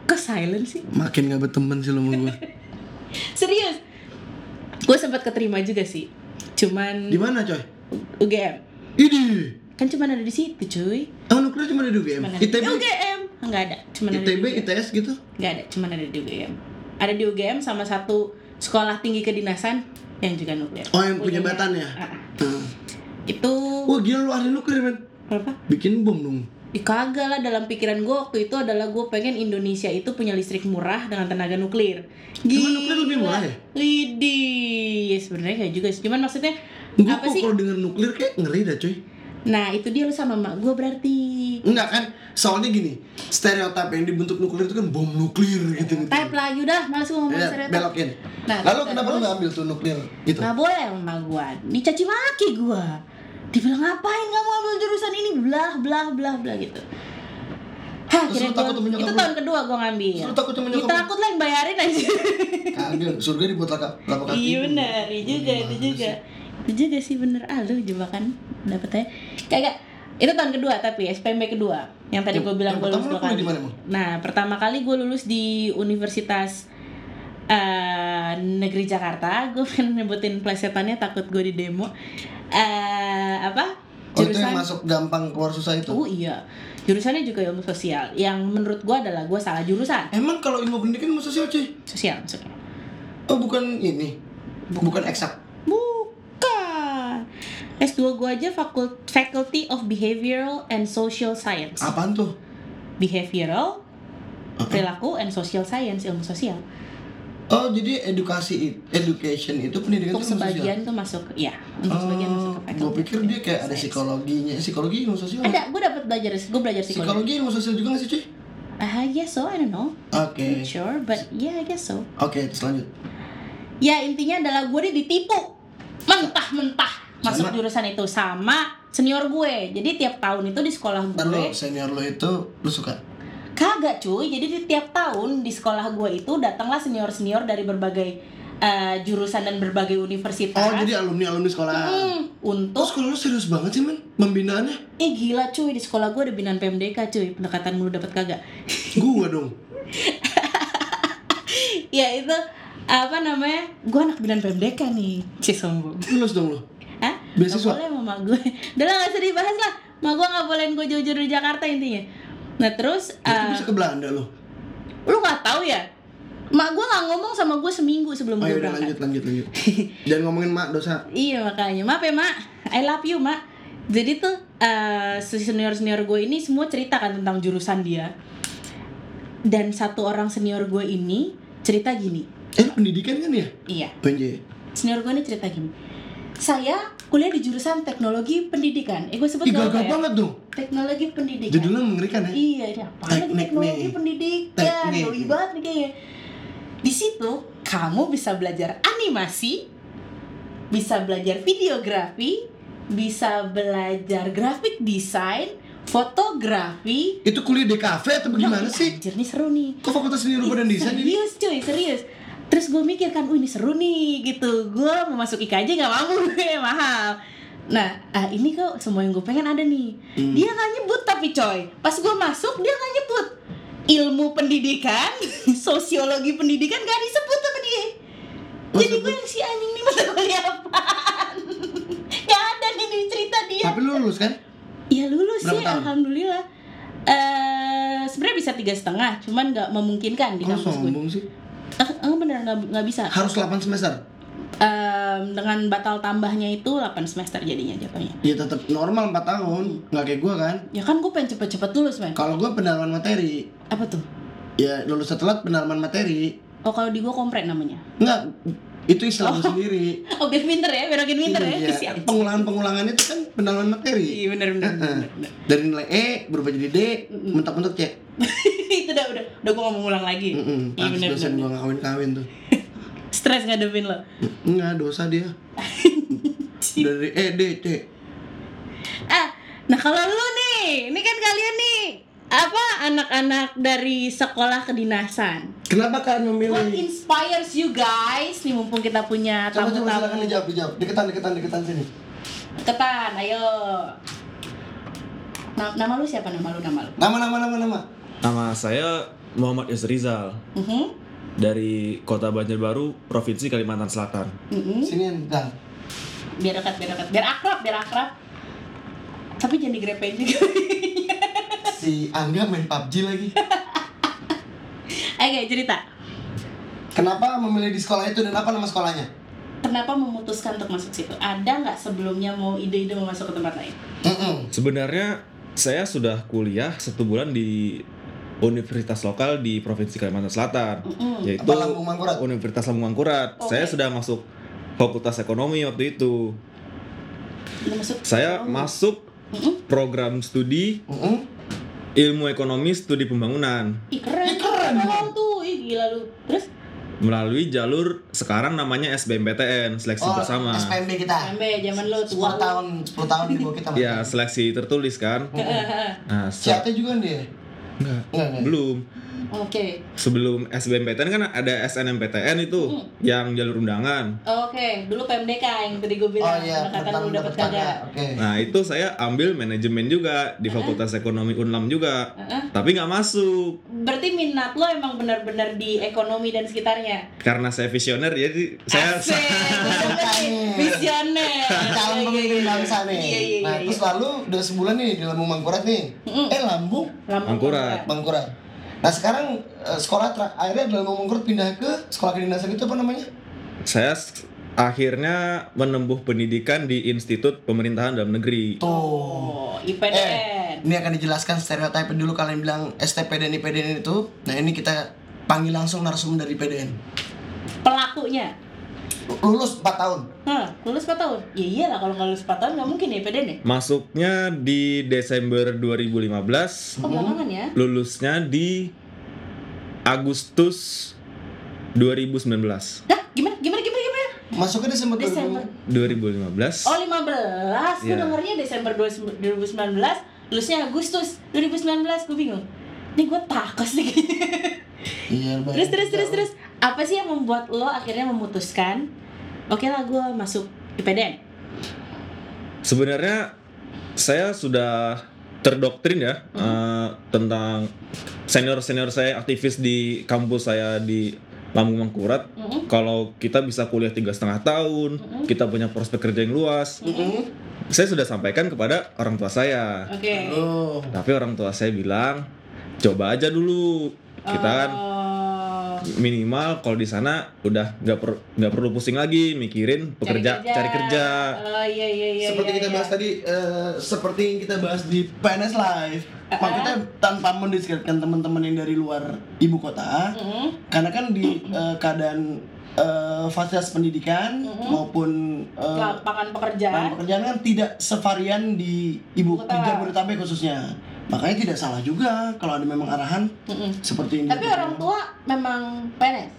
Kok silent sih? Makin gak berteman sih lo sama gue <laughs> serius? Gue sempat keterima juga sih cuman di mana coy? UGM ini. Kan cuman ada di situ cuy. Oh nuklir cuma ada di UGM Cuman ada di ITB UGM nggak ada. Cuman ada di ITB ITS gitu? Nggak ada. Cuman ada di UGM ada di UGM sama satu sekolah tinggi kedinasan yang juga nuklir oh yang punya Punyanya- batan ya Ah, Hmm. itu wah gila lu ahli nuklir men. Apa bikin bom dong Ih, kagak lah dalam pikiran gue waktu itu adalah gue pengen Indonesia itu punya listrik murah dengan tenaga nuklir. Emang nuklir lebih murah ya? Widih, ya sebenarnya kayak juga sih. Cuman maksudnya gue apa sih? kalau denger nuklir kayak ngeri dah cuy Nah itu dia lu sama mak gue berarti. Enggak kan soalnya gini stereotip yang dibentuk nuklir itu kan bom nuklir gitu gitu Type lagi udah, males gue ngomong ya, stereotip. belokin Nah, lalu terus- kenapa lu gak ambil tuh nuklir gitu Nggak boleh sama gue, dicaci maki gue. Dibilang ngapain kamu ambil jurusan ini, blah blah blah blah gitu. Hah, lu takut gua, itu tahun kedua gue ngambil. Terus takut Ya, nyokap takut lah yang bayarin aja. <laughs> kagak surga dibuat laka lapak kaki Iya benar, iya juga itu Gimana juga. Itu juga sih bener. Ah lu jebakan dapetnya. Kagak. Itu tahun kedua tapi SPMB kedua. Yang tadi gue bilang gue lulus lu dua kali. Nah pertama kali gue lulus di Universitas eh, Negeri Jakarta. Gue pengen nyebutin plesetannya takut gue di demo. eh apa? oh itu yang masuk gampang keluar susah itu Oh iya. Jurusannya juga ilmu sosial. Yang menurut gue adalah gue salah jurusan. emang kalau ilmu pendidikan ilmu sosial cuy Sosial maksudnya. oh bukan ini bukan eksak Bukan. S2 gue aja Faculty of Behavioral and Social Science. apaan tuh Behavioral, perilaku and social science, ilmu sosial. Oh jadi edukasi education itu pendidikan Untuk itu ilmu sosial sebagian tuh masuk ya, untuk sebagian masuk ke gue pikir dia kayak ada psikologinya. Psikologi ilmu sosial? Ada, gue dapat belajar, gue belajar psikologi. psikologi ilmu sosial juga gak sih cuy? Ah, I guess so, I don't know. oke. Not sure, but yeah, I guess so. oke terus lanjut. Ya intinya adalah gue nih ditipu. Mentah-mentah masuk Sama? jurusan itu sama senior gue. Jadi tiap tahun itu di sekolah gue lo senior lo itu lu suka Kagak cuy, jadi di tiap tahun di sekolah gue itu datanglah senior-senior dari berbagai eh, jurusan dan berbagai universitas. Oh jadi alumni alumni sekolah Hmm, Oh Untuk, sekolah lu serius banget sih men Pembinaannya? Eh gila cuy, di sekolah gue ada binaan PMDK cuy. Pendekatan mulu dapat kagak? <laughs> Gua dong. Ya itu, apa namanya, gue anak binaan PMDK nih. Cie sombong. Lulus dong lo Hah? Beasiswa? Gak boleh mama gue <laughs> Udah lah gak usah dibahas lah. Mama gue gak bolehin gue jauh-jauh dari Jakarta intinya Nah terus, Itu eh, bisa ke Belanda lo lu gak tahu ya? Mak gue gak ngomong sama gue seminggu sebelum Oh gue berangkat. lanjut lanjut lanjut. <laughs> Jangan ngomongin mak dosa. Iya makanya, maaf ya mak, I love you mak. Jadi tuh eh senior senior gue ini semua cerita kan tentang jurusan dia. Dan satu orang senior gue ini cerita gini, Eh pendidikan kan ya? iya, Benje senior gue ini cerita gini. Saya kuliah di jurusan teknologi pendidikan. Eh gue sebut Ih gagah ya? banget dong Teknologi pendidikan. Judulnya mengerikan ya Iya, ini apa lagi teknologi nih. pendidikan? Teknik. Banget nih kayaknya. Di situ kamu bisa belajar animasi, bisa belajar videografi, bisa belajar graphic design, fotografi. Itu kuliah di kafe atau bagaimana sih? Anjir nih seru nih. Kok fakultas seni rupa dan desain ini? serius cuy, serius. Terus gue mikir kan, ini seru nih gitu. Gue mau masuk IKJ gak mampu, <laughs> mahal. Nah, ah, ini kok semua yang gue pengen ada nih. Hmm. Dia nggak nyebut tapi coy. Pas gue masuk dia nggak nyebut. Ilmu pendidikan, <laughs> sosiologi pendidikan gak disebut sama dia. Oh, Jadi gue yang si anjing nih <laughs> mata kuliah apaan? gak ada nih di cerita dia. Tapi lu lulus kan? Ya lulus Berapa sih, tahun? alhamdulillah. Eh, sebenarnya bisa tiga setengah, cuman nggak memungkinkan di kampus gue. sih? Eh, eh, beneran nggak nggak bisa. Harus 8 semester? Em, em, dengan batal tambahnya itu 8 semester jadinya jatuhnya. Ya tetap normal 4 tahun, nggak kayak gua kan. Ya kan gue pengen cepet-cepet lulus men. Kalau gua pendalaman materi, Apa tuh? ya lulus telat pendalaman materi. Oh kalau di gue kompret namanya. Enggak, itu istilah gua sendiri. <laughs> Oh biar pinter ya, biar makin pinter ya. Iya, Siap. pengulangan-pengulangan itu kan pendalaman materi. Iya bener bener. Bener, bener. Dari nilai E berubah jadi D, mentok-mentok C. <laughs> itu udah udah udah gue ngomong ulang lagi. Heeh. Iya bener dosen bener. gua nggak kawin-kawin tuh. <laughs> Stres ngadepin lo. Enggak, dosa dia. <laughs> Dari E D C. Ah, nah kalau lu nih, ini kan kalian nih apa anak-anak dari sekolah kedinasan. Kenapa kalian memilih? What inspires you guys? Nih mumpung kita punya Coba coba silakan tamu-tamu. dijawab, dijawab. Deketan, deketan, deketan sini. Ketan, ayo. Na- nama lu siapa nama lu nama lu? Nama, nama, nama, nama. Nama saya Muhammad Yusrizal Mhm. dari Kota Banjarbaru, Provinsi Kalimantan Selatan. Mhm. Sini Bang. Biar dekat, biar dekat, biar akrab, biar akrab. Tapi jangan digrepein juga. <laughs> Si Angga main PUBG lagi. <laughs> Oke, cerita. Kenapa memilih di sekolah itu dan apa nama sekolahnya? Kenapa memutuskan untuk masuk situ? Ada nggak sebelumnya mau ide-ide mau masuk ke tempat lain? Mm-mm. Sebenarnya saya sudah kuliah satu bulan di universitas lokal di Provinsi Kalimantan Selatan, Mm-mm. yaitu Apa Lambung Mangkurat? Universitas Lambung Mangkurat. Oke. Saya sudah masuk Fakultas Ekonomi waktu itu. Masuk. Saya Oh. masuk Mm-mm. program studi Mm-mm. Ilmu Ekonomi Studi Pembangunan Ih keren. Ih, keren. Tuh, ih gila lu. Terus melalui jalur sekarang namanya SBMPTN, seleksi Oh, bersama. SPMB kita. sampai zaman lu 10 tua. tahun, 10 tahun di bawah kita. Mas. Ya, seleksi tertulis kan. Nah, se- Siate juga dia? Enggak, Enggak, enggak. belum. Oke. Sebelum SBMPTN kan ada SNMPTN itu Hmm. yang jalur undangan. Oke, dulu PMDK yang tadi gue Oh bilang iya, pendekatan tentang lu dapat kagak. Oke. Nah, itu saya ambil manajemen juga di Fakultas Ekonomi Unlam juga. Heeh. Tapi nggak masuk Berarti minat lo emang benar-benar di ekonomi dan sekitarnya. karena saya visioner jadi saya Asik, <laughs> visioner. Calon Iya, iya, pemimpin iya. bangsa nih. Iya, iya, nah, iya, terus iya. lalu udah sebulan nih di Lambung Mangkurat nih. Mm-mm. Eh, Lambung Lambung Mangkurat. Mangkurat. Nah, sekarang eh, sekolah akhirnya di Lambung Mangkurat pindah ke sekolah kedinasan itu apa namanya? saya akhirnya menempuh pendidikan di Institut Pemerintahan Dalam Negeri. Tuh. Oh, IPDN. Eh, ini akan dijelaskan stereotip dulu kalian bilang STP dan IPDN itu. Nah, ini kita panggil langsung narasumber dari IPDN. Pelakunya. Lulus 4 tahun. Hah, lulus 4 tahun? Ya iyalah kalau nggak lulus 4 tahun nggak mungkin ya IPDN ya? Masuknya di Desember 2015, Oh, belakangan ya? lulusnya di Agustus 2019. Dah, gimana? Gimana? Gimana? Gimana? Masuknya Desember, Desember. 2015. Oh, 15. Gue Iya. dengernya Desember 2019, lulusnya Agustus 2019. Gue bingung. Ini gue takos nih. Iya, terus, terus, terus, terus. Apa sih yang membuat lo akhirnya memutuskan, oke lah gue masuk IPDN? Sebenarnya saya sudah terdoktrin ya eh, tentang senior-senior saya aktivis di kampus saya di Lambung Mangkurat. Mm-mm. Kalau kita bisa kuliah tiga setengah tahun, kita punya prospek kerja yang luas. Mm-mm. Saya sudah sampaikan kepada orang tua saya. Oke. Oh. Tapi orang tua saya bilang, coba aja dulu. Kita kan Oh. Minimal kalau di sana udah nggak per- nggak perlu pusing lagi mikirin pekerja cari kerja. Oh iya iya iya. seperti iya, kita iya. bahas tadi eh, seperti yang kita bahas di PNS Live maksudnya tanpa mendiskreditkan teman-teman yang dari luar ibu kota Mm-mm. karena kan di eh, keadaan eh, fasilitas pendidikan maupun eh, lapangan lapangan pekerjaan. pekerjaan kan tidak sevarian di ibu Kota. di Jabodetabek khususnya makanya tidak salah juga kalau ada memang arahan Mm-mm. seperti ini Tapi orang tua memang PNS.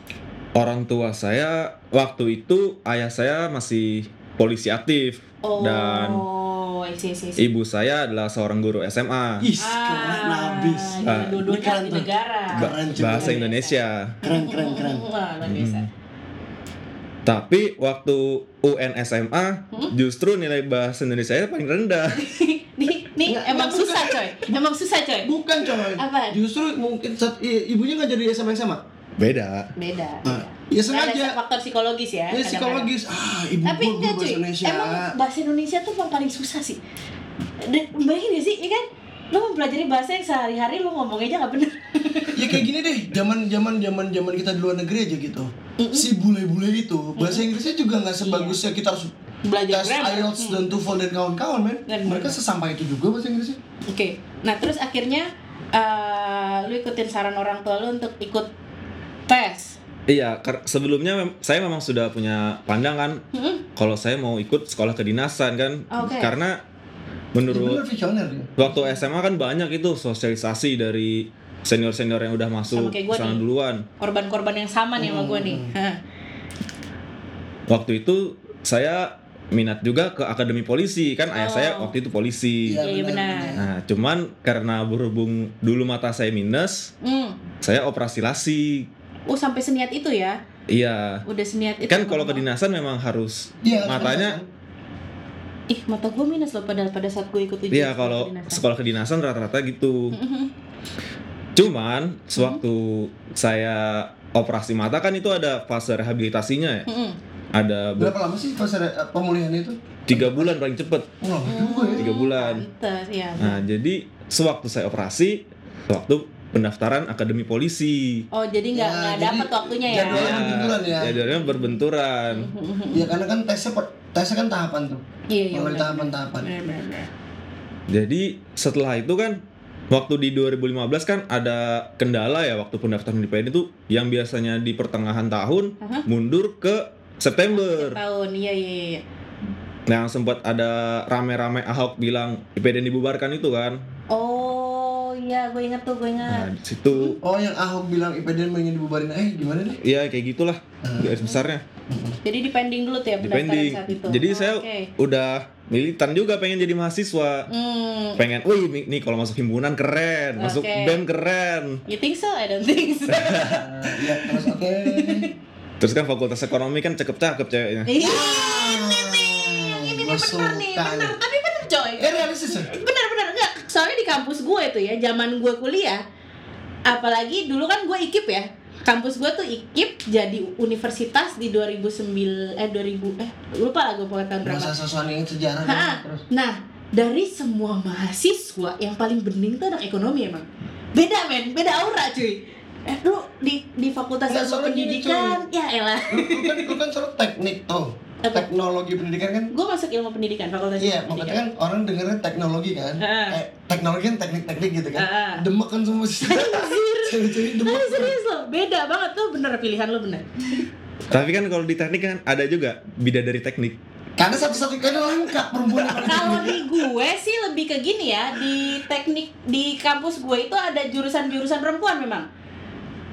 Orang tua saya waktu itu ayah saya masih polisi aktif Oh. dan isi isi. isi. ibu saya adalah seorang guru SMA. Ih, keren abis jadi Ah, dua-duanya ini keren di negara. Keren, bahasa Indonesia. keren keren keren Wah, biasa. Tapi waktu UN SMA justru nilai bahasa Indonesia saya paling rendah. <laughs> nih, nih Nggak, emang nggak, susah coy. Emang susah coy. bukan coy Apa? justru mungkin saat i- ibunya nggak jadi SMA yang sama Beda. Beda. Nah, ya sengaja. Ada faktor psikologis ya. ya psikologis ah ibu Tapi gua enggak bahasa cuy. Indonesia Emang bahasa Indonesia tuh yang paling susah sih. Dan bayangin gak sih, ya kan? Lu mempelajari bahasa yang sehari-hari lu ngomongnya aja nggak bener. <laughs> Ya kayak gini deh zaman zaman zaman zaman kita di luar negeri aja gitu. Si bule-bule itu bahasa Inggrisnya juga nggak sebagusnya kita harus Belajar tes grammar. IELTS dan TOEFL dan kawan-kawan men. Dan mereka bener. sesampainya itu juga bahasa Inggrisnya. Oke nah terus akhirnya eh, lu ikutin saran orang tua lu untuk ikut tes. Iya, sebelumnya mem- saya memang sudah punya pandangan Hmm, kalau saya mau ikut sekolah kedinasan kan, Oke. karena menurut visioner dia waktu SMA kan banyak itu sosialisasi dari senior-senior yang udah masuk sana duluan. korban-korban yang sama nih sama gue nih. Waktu itu saya minat juga ke akademi polisi kan ayah Oh. saya waktu itu polisi. Iya, iya benar, benar Nah, cuman karena berhubung dulu mata saya minus, Hmm. saya operasi lasi. oh sampai seniat itu ya Iya. udah seniat itu Kan kalau kedinasan memang harus Iya, matanya ih mata gue minus loh padahal pada saat gue ikut ujian Iya kalau kedinasan. sekolah kedinasan rata-rata gitu. <laughs> Cuman sewaktu saya operasi mata kan itu ada fase rehabilitasinya ya. Mhm. Ada ber- berapa lama sih ada eh, pemulihan itu tiga bulan paling cepet. oh ya Tiga bulan. Pantes, ya. Nah jadi sewaktu saya operasi, waktu pendaftaran akademi polisi. Oh jadi nggak Ya, nggak dapet waktunya ya? jadwalnya berbenturan ya Jadwalnya berbenturan. ya karena kan tesnya per- tesnya kan tahapan tuh Iya iya. mulai tahapan-tahapan. Jadi setelah itu kan waktu di 2015 kan ada kendala ya waktu pendaftaran di PN itu yang biasanya di pertengahan tahun Aha. mundur ke September. Tahun iya iya iya. Yang sempat ada rame-rame Ahok bilang IPDN dibubarkan itu kan. Oh iya gue inget tuh gue Nah, inget. di situ oh yang Ahok bilang IPDN ingin dibubarin eh gimana nih ya kayak gitulah garis besarnya. Jadi dipending dulu tuh ya pendaftaran Depending. saat itu. Jadi Oh, saya Oke. udah militan juga pengen jadi mahasiswa. Hmm. Pengen, wih nih, nih kalau masuk himpunan keren, masuk Oke. BEM keren. You think so? I don't think so. Nah, <laughs> ya terus oke Terus kan fakultas ekonomi kan cakep-cakep ceweknya. Iya. ini Ini bener nih, bener. Tapi bener coy. eh realistis ya Bener-bener enggak. Soalnya di kampus gue tuh ya, zaman gue kuliah, apalagi dulu kan gue ikip ya. Kampus gue tuh ikip jadi universitas di 2009 eh 2000 eh lupa lah gue pokoknya tahun berapa. masa sosokan ingat sejarah Ha, kan? terus Nah, dari semua mahasiswa yang paling bening tuh anak ekonomi emang. Beda men, beda aura cuy. Eh, lu di di fakultas ilmu gini, pendidikan, ya elah. lu, lu kan lu kan soal teknik tuh? Teknologi pendidikan kan Gue masuk ilmu pendidikan, fakultas Iya, ilmu makanya kan orang dengernya teknologi kan. Ah. Eh, teknologi kan teknik-teknik gitu kan. Ah. Demek kan semua sih. Cewek-cewek demek. Tapi serius loh, beda banget tuh bener pilihan lo bener. Tapi kan kalau di teknik kan ada juga bidadari teknik. Karena satu-satu kan lengkap perempuan Kalau di gue sih lebih ke gini ya, di teknik di kampus gue itu ada jurusan-jurusan perempuan memang.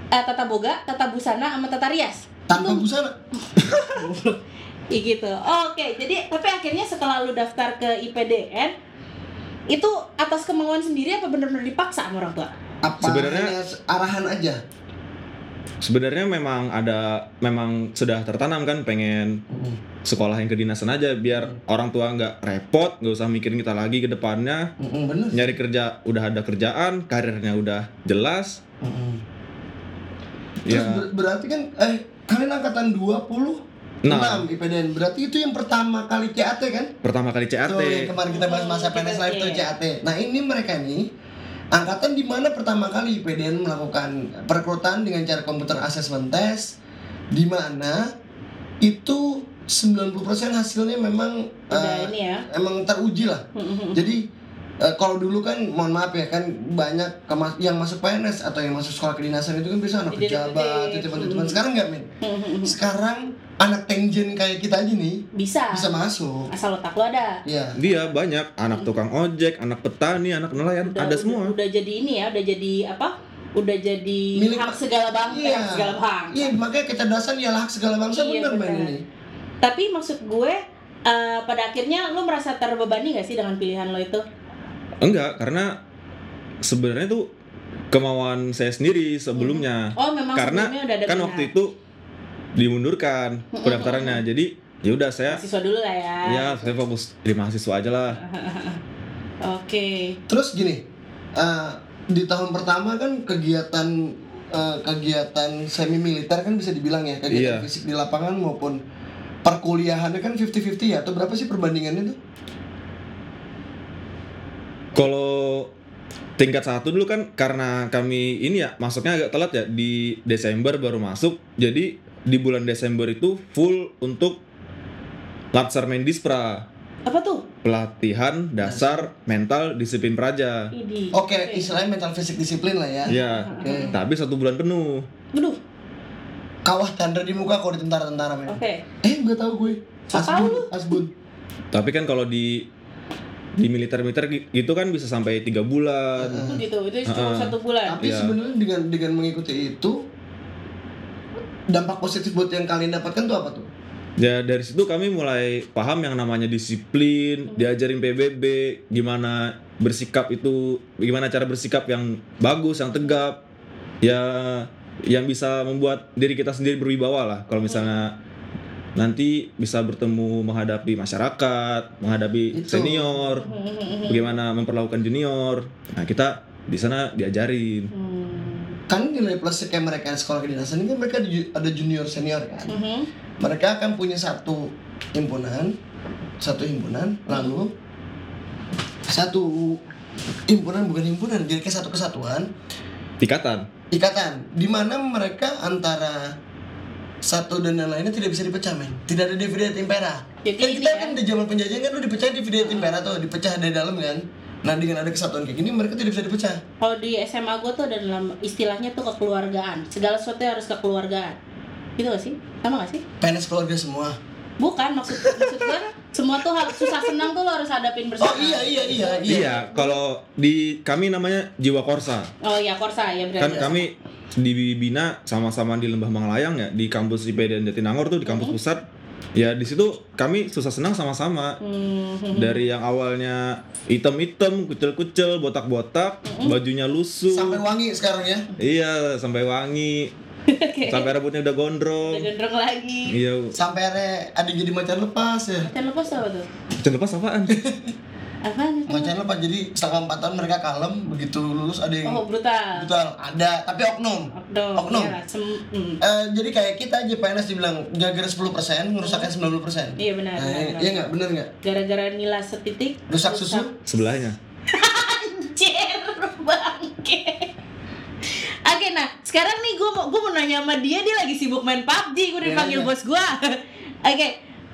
Eh, tata boga, tata busana, sama tata rias. Tanpa busana. <laughs> Iya gitu. Oke, jadi tapi akhirnya setelah lu daftar ke IPDN itu atas kemauan sendiri apa bener-bener dipaksa sama orang tua? Apa Sebenarnya- arahan aja? Sebenarnya memang ada memang sudah tertanam kan pengen sekolah yang kedinasan aja biar orang tua nggak repot, nggak usah mikirin kita lagi ke depannya. Mm-mm, bener. Nyari kerja udah ada kerjaan, karirnya udah jelas. Mm-mm. Terus Ya. ber- berarti kan eh kalian angkatan 20 Nah. 6 IPDN. Berarti itu yang pertama kali CAT kan? Pertama kali CAT. Tuh, yang kemarin kita bahas masa PNS Live tuh CAT. Nah, ini mereka nih angkatan di mana pertama kali IPDN melakukan perekrutan dengan cara komputer assessment test di mana itu 90% hasilnya memang Udah eh, ini ya. emang teruji lah. Jadi eh, kalau dulu kan mohon maaf ya kan banyak kema- yang masuk PNS atau yang masuk sekolah kedinasan itu kan biasa anak pejabat, detektif. titipan-titipan. Sekarang enggak, men. <laughs> Sekarang anak tenjen kayak kita aja nih Bisa. bisa masuk. Asal otak lo ada. Iya. Dia banyak anak tukang ojek, anak petani, anak nelayan, Udah, ada udah- semua. Udah jadi ini ya, udah jadi apa? Udah jadi Milik- hak segala bangsa, Iya. hak segala bangsa. Iya, makanya kecerdasan ialah hak segala bangsa Iya, bener benar. ini. Tapi maksud gue eh, pada akhirnya lo merasa terbebani gak sih dengan pilihan lo itu? Enggak, karena sebenarnya tuh kemauan saya sendiri sebelumnya. Oh memang karena sebelumnya udah ada kan minat. waktu itu dimundurkan pendaftarannya. Jadi ya udah saya Mahasiswa dulu lah ya. ya saya fokus di mahasiswa aja lah. <laughs> Oke. Terus gini, eh, di tahun pertama kan kegiatan eh, kegiatan semi militer kan bisa dibilang ya kegiatan Iya. fisik di lapangan maupun perkuliahannya kan 50-50 ya atau berapa sih perbandingannya tuh? Kalau tingkat satu dulu kan karena kami ini ya masuknya agak telat ya di Desember baru masuk jadi di bulan Desember itu full untuk Latsar Mendispra Apa tuh? pelatihan dasar mental disiplin praja. Oke, istilahnya mental fisik disiplin lah ya. ya Oke. tapi satu bulan penuh Aduh, Kawah tanda di muka kalau di tentara-tentara men. oke. Eh, nggak tahu gue. Asbun, asbun. tapi kan kalau di di militer-militer gi- gitu kan bisa sampai tiga bulan Itu gitu, itu cuma Heeh. satu bulan. Tapi Iya. sebenarnya dengan dengan mengikuti itu dampak positif buat yang kalian dapatkan tuh apa tuh? Ya dari situ kami mulai paham yang namanya disiplin, diajarin PBB, gimana bersikap itu, gimana cara bersikap yang bagus, yang tegap, ya yang bisa membuat diri kita sendiri berwibawa lah. Kalau misalnya nanti bisa bertemu menghadapi masyarakat, menghadapi Itu. senior, bagaimana memperlakukan junior. Nah kita di sana diajarin. Hmm. Kan nilai plusnya kayak mereka sekolah kedinasan ini kan mereka ada ju- ada junior senior kan. Mhm. Mereka akan punya satu himpunan, satu himpunan, lalu satu himpunan bukan himpunan, jadi kayak satu kesatuan, Tingkatan. ikatan, di mana mereka antara satu dan yang lainnya tidak bisa dipecah men tidak ada divide et impera Jadi kan ini kita ya. kan di zaman penjajahan kan udah dipecah divide et impera tuh dipecah dari dalam kan nah dengan ada kesatuan kayak gini mereka tidak bisa dipecah Kalau di SMA gue tuh ada dalam istilahnya tuh kekeluargaan. Segala sesuatu harus kekeluargaan. Gitu gak sih? Sama gak sih? PNS keluarga semua Bukan maksud maksud gue semua tuh harus susah senang tuh lo harus hadapin bersama. oh iya iya iya Iya, kalau di kami namanya jiwa korsa. Oh iya Korsa ya kan berarti. kami dibina sama-sama di Lembah Mangalayang ya di kampus IPDN Jatinangor tuh di kampus pusat ya di situ kami susah senang sama-sama Hmm. dari yang awalnya hitam-hitam kucel-kucel botak-botak bajunya lusuh sampai wangi sekarang ya iya sampai wangi <laughs> sampai rambutnya udah gondrong Udah gendrong lagi. iya sampai ada ada jadi macan lepas ya Macan lepas apa tuh? Jangan lepas apaan <laughs> Apaan itu? macan lepas jadi setengah empat tahun mereka kalem begitu lulus ada yang Oh brutal. brutal ada tapi oknum Oknum. Oknum. Iya, sem-. Eh, jadi kayak kita aja PNS dibilang jaga 10% ngerusaknya 90% Iya benar. Nah, benar, iya benar. iya nggak bener nggak Gara-gara nila setitik. rusak susu sebelahnya Anjir bangke. Oke nah sekarang nih gue mau gue mau nanya sama dia dia lagi sibuk main PUBG gue Iya, dipanggil iya. bos gue. <laughs> Oke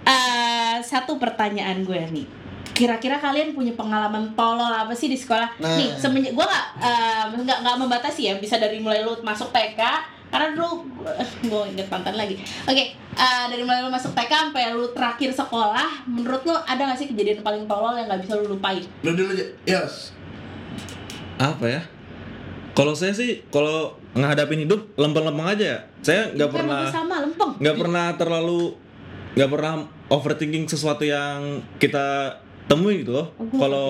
eh, satu pertanyaan gue nih. Kira-kira kalian punya pengalaman tolol apa sih di sekolah? Nah. Nih semenjak gue nggak eh, nggak nggak membatasi ya bisa dari mulai lu masuk TK karena dulu gue <laughs> inget mantan lagi. Oke eh, dari mulai lu masuk TK sampai lu terakhir sekolah, menurut lu ada gak sih kejadian paling tolol yang nggak bisa lu lupain? lu dulu aja yes apa ya kalau saya sih kalau ngadapin hidup lempeng-lempeng aja. Ya saya nggak pernah sama lempeng. nggak pernah terlalu nggak pernah overthinking sesuatu yang kita temui gitu loh. Oh, kalau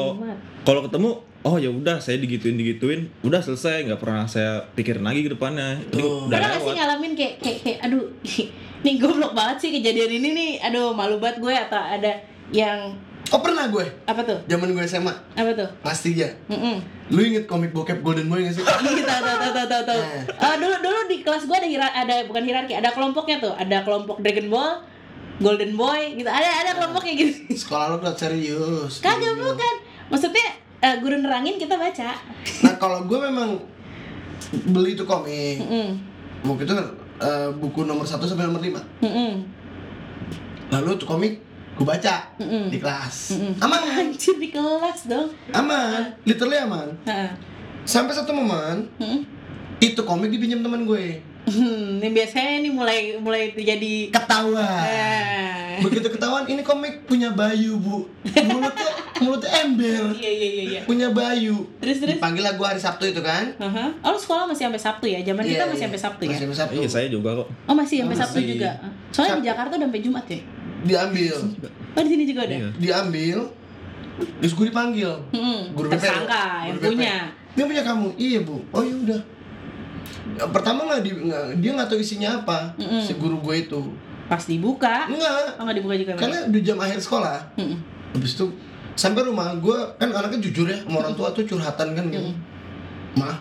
kalau ketemu oh ya udah saya digituin digituin udah selesai nggak pernah saya pikirin lagi ke depannya. Ini Tuh. udah Pernah gak sih ngalamin kayak, kayak, kayak aduh <laughs> nih goblok banget sih kejadian ini nih. Aduh malu banget gue atau ada yang oh pernah gue? Apa tuh? Zaman gue SMA apa tuh? Pasti ya Mm-mm. lu inget komik bokep Golden Boy gak sih? Iya, tahu tahu tahu tahu tahu. Eh. Eh, dulu dulu di kelas gue ada hierar ada bukan hierarki ada kelompoknya tuh. Ada kelompok Dragon Ball Golden Boy gitu. Ada ada kelompoknya gitu. Sekolah lu udah serius. Kagak Gitu. bukan. Maksudnya eh, guru nerangin kita baca. Nah kalau gue memang beli itu komik. Mm-mm. waktu itu eh, buku nomor 1 sampai nomor 5 Mm-mm. lalu tuh komik gue baca Mm-mm. di kelas Mm-mm. aman anjir di kelas dong aman literally aman Heeh. sampai satu momen Mm-mm. itu komik dipinjam teman gue Hmm, ini biasanya nih mulai mulai terjadi ketawa Eh. begitu ketahuan ini komik punya Bayu bu mulutnya mulutnya ember Iya iya iya iya. punya Bayu Terus terus. dipanggil lah gue hari Sabtu itu kan Aha. Oh, lu sekolah masih sampai Sabtu ya? Zaman kita Iya, masih iya. sampai Sabtu ya? masih sampai Sabtu iya saya juga kok Oh, masih sampai Oh, Sabtu masih. juga. Soalnya di Sabtu. Jakarta udah sampai Jumat ya? Diambil Oh, di sini juga ada. Iya. diambil terus gue dipanggil Hmm, Guru BP. tersangka yang Guru BP. punya. dia punya kamu iya bu oh ya udah pertama nggak di, nggak- dia nggak tahu isinya apa Mm-mm. si guru gue itu Pas dibuka, enggak oh nggak dibuka juga. karena udah jam akhir sekolah Mm-mm. habis itu sampai rumah gue kan anaknya jujur ya sama orang tua tuh curhatan kan gitu Mm-mm. mah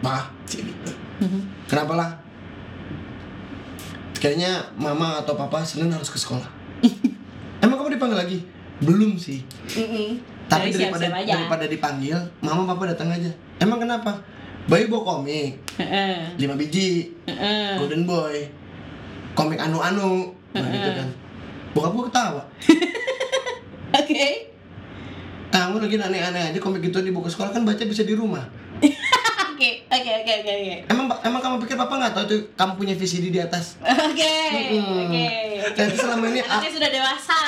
mah cik gitu Mhm. kenapa lah kayaknya mama atau papa senin harus ke sekolah emang kamu dipanggil lagi belum sih Mm-mm. Tapi Jadi daripada siap-siap aja. daripada dipanggil, mama papa datang aja. Emang kenapa? Bayu bawa komik, Heeh. 5 biji, Heeh. Golden Boy, komik anu-anu, nah gitu kan. Bokap gua ketawa. <laughs> Oke. Kamu lagi aneh-aneh aja komik itu di buku sekolah kan baca bisa di rumah. <laughs> Oke, oke, oke, oke. Emang emang kamu pikir papa nggak tahu tuh kamu punya VCD di atas? Oke, oke. Jadi selama ini Anaknya sudah dewasa.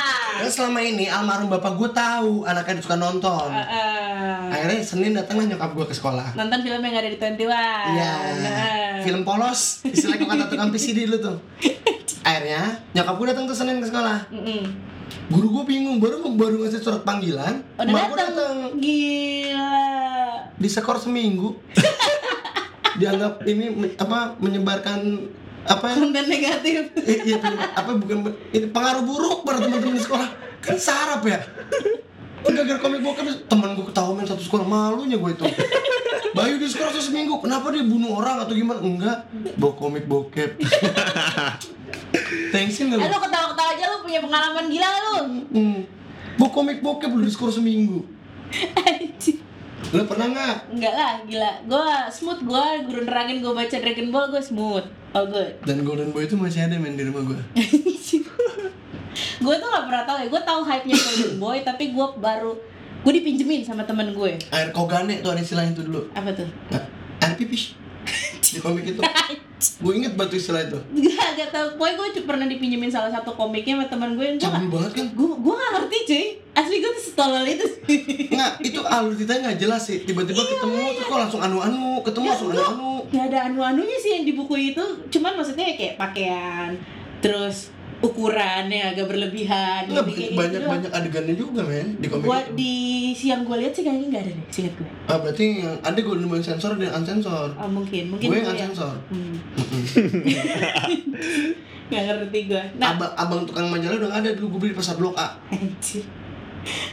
Selama ini almarhum bapak gue tahu anaknya suka nonton. Heeh. Akhirnya Senin datanglah nyokap gue ke sekolah. Nonton film yang ada di 21. Iya. Nah. Film polos, istilahnya kata tukang VCD dulu tuh. <laughs> Akhirnya nyokap gue datang tuh Senin ke sekolah. Mm-mm. Guru gue bingung baru baru ngasih surat panggilan. Udah datang. Gila. Disekor seminggu. <laughs> Dianggap ini apa menyebarkan apa Konten negatif. eh, iya, apa bukan ini pengaruh buruk pada teman-teman di sekolah kan sarap ya gara-gara komik bokep temen gue ketawa main satu sekolah malunya gue itu Bayu di sekolah tuh seminggu kenapa dia bunuh orang atau gimana enggak bawa komik bokep Thanksin Eh, gak lu ketawa-ketawa aja lu punya pengalaman gila lu. Hmm. Bawa komik bokep lu di sekolah seminggu. <laughs> Lu pernah nggak? Enggak lah, gila. Gua smooth gua guru nerangin gua baca Dragon Ball gua smooth. Oh good. Dan Golden Boy itu masih ada main di rumah gue <laughs> gue tuh gak pernah tahu ya. Gue tahu hype-nya Golden Boy, tapi gue baru gue dipinjemin sama temen gue. Air Kogane tuh ada istilah itu dulu Apa tuh? Air pipis <laughs> komik itu Gue inget batu istilah itu Gak, gak tau. Pokoknya gue pernah dipinjemin salah satu komiknya sama temen gue. Cabul banget kan gue gue gak ngerti cuy. Asli gue tuh setolol itu sih. Nggak, itu alur ceritanya nggak jelas sih. Tiba-tiba ketemu terus kok langsung anu-anu, ketemu Ya, langsung anu-anu. Gak ada anu-anunya sih yang di buku itu. Cuman maksudnya kayak pakaian, terus ukurannya agak berlebihan. Nggak, kayak gitu banyak doang. banyak adegannya juga men di komik Buat di siang gue lihat sih kayaknya nggak ada deh, singkat gue. Ah berarti yang ada golden boy sensor dan unsensor. Oh mungkin, mungkin Gue gue yang ya. unsensor. Hmm. <laughs> <laughs> Mm-mm. Gak ngerti gue. Nah, Abang, abang tukang majalah udah nggak ada dulu gue beli di pasar blok A. anjir.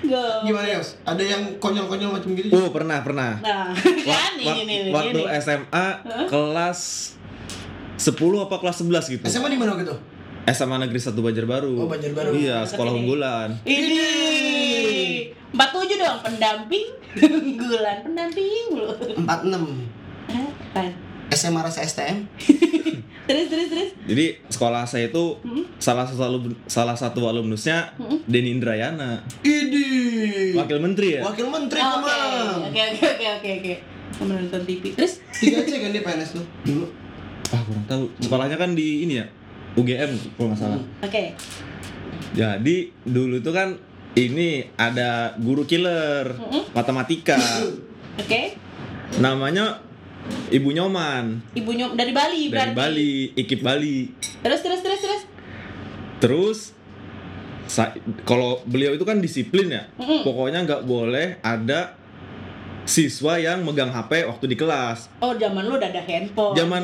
Gue. <laughs> Gimana ya? Ada yang konyol-konyol macam gitu? Oh pernah pernah. Nah, kan ini wak- nih, waktu ini. SMA kelas 10 apa kelas 11 gitu. SMA di mana gitu? SMA Negeri 1 Banjarbaru. Oh, Banjarbaru. Iya, sekolah ini. unggulan. Ini. 47 dong, pendamping <laughs> unggulan, pendamping mulu. 46. Hah? Apaan? SMA rasa STM. <laughs> Terus terus terus. Jadi sekolah saya itu salah satu alum- salah satu alumnusnya Denny Indrayana, Idi. wakil menteri ya. Wakil Menteri Oh, Oke, oke oke oke oke oke. Sama nonton TV. Terus Tiga C kan dia PNS tuh dulu. Ah kurang tahu. Sekolahnya kan di ini ya UGM kalau nggak salah. oke. Jadi dulu tuh kan ini ada guru killer matematika. <clears throat> Oke. Namanya Ibu Nyoman Ibu nyom dari Bali dari berarti. Bali, Ikip Bali. Terus terus terus terus. Terus kalau beliau itu kan disiplin ya. Mm-mm. Pokoknya nggak boleh ada siswa yang megang HP waktu di kelas. Oh, zaman lu udah ada handphone. Zaman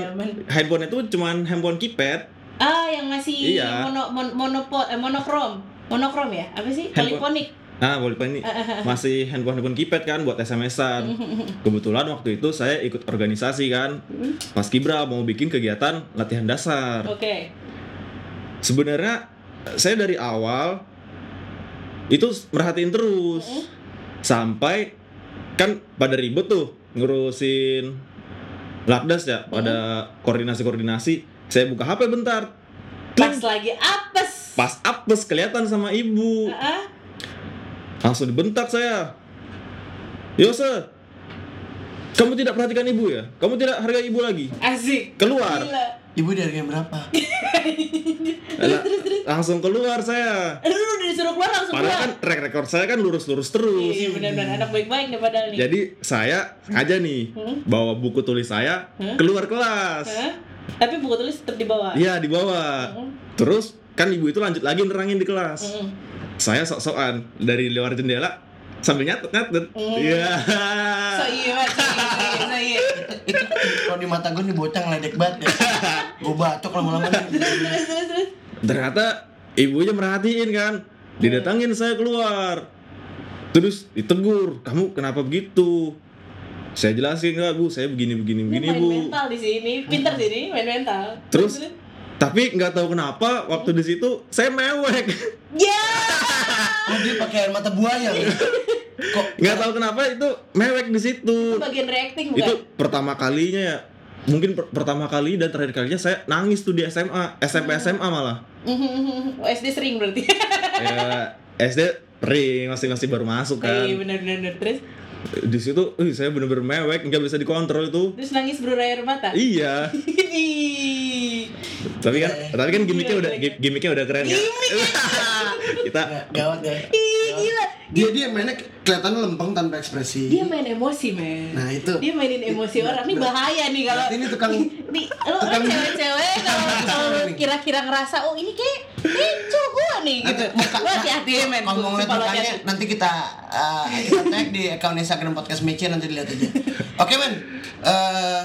handphone itu cuman handphone keypad. Ah, yang masih Iya. mono mon, monopod eh, monokrom. Monokrom ya? Apa sih? Handphone. Polifonik. Nah, boleh ini masih handphone handphone keypad kan buat SMS-an. <laughs> Kebetulan waktu itu saya ikut organisasi kan. Pas Kibra mau bikin kegiatan latihan dasar. Oke. Sebenarnya saya dari awal itu merhatiin terus sampai kan pada ribet tuh ngurusin lakdas ya pada koordinasi-koordinasi saya buka HP bentar Pas Tling, lagi apes. pas apes kelihatan sama ibu Ah, langsung dibentak saya Yose kamu tidak perhatikan ibu ya kamu tidak hargai ibu lagi asik. keluar Gila. Ibu di harga berapa? <laughs> Lah, langsung keluar saya Aduh, lu udah disuruh keluar langsung padahal kan keluar. track record saya kan lurus-lurus terus Iya, benar-benar anak baik-baik nih padahal nih. Jadi saya sengaja nih Hmm? bawa buku tulis saya Hmm? keluar kelas. Hah? Tapi buku tulis tetap di bawah. Iya di bawah. Hmm. Terus kan ibu itu lanjut lagi nerangin di kelas. Mm. Saya sok-sokan dari luar jendela sambil nyatet nyatet. Hmm. Iya. So iya, Mas. so iya, so iya, so iya. itu kalau di mata gue nih bocah ngeledek banget ya. gue batuk lama-lama. Terus terus terus. Ternyata ibunya merhatiin kan. Didatangin saya keluar. Terus ditegur, kamu kenapa begitu? Saya jelasin enggak bu, saya begini begini Ini begini main bu. mental di sini, pintar sini, main mental. Terus tapi nggak tahu kenapa waktu di situ saya mewek. ya. Oh dia pakai air mata buaya. kok nggak tahu kenapa itu mewek di situ Itu bagian reacting bukan? itu pertama kalinya ya mungkin per- pertama kali dan terakhir kalinya saya nangis tuh di SMA SMP SMA malah <laughs> Oh, SD sering berarti. ya SD ring masih masih baru masuk kan Iya benar benar benar. Terus di situ ih, saya bener-bener mewek nggak bisa dikontrol itu. Terus nangis berurai air mata. iya. Tapi kan tapi kan gimmicknya udah gi- gimmicknya udah keren ya. <laughs> Kita gawat ya Ih, gila. dia dia mainnya kelihatannya lempeng tanpa ekspresi. Dia main emosi, men. nah itu. Dia mainin emosi orang. Ini bahaya nih kalau ini tukang nih lo, cewek-cewek kalau kira-kira ngerasa oh ini kayak ini gua nih gitu. Lo hati-hati ya, men. kalau mau ngeliat mukanya nanti kita uh, kita tag di account Instagram podcast Mece nanti dilihat aja oke men Eh,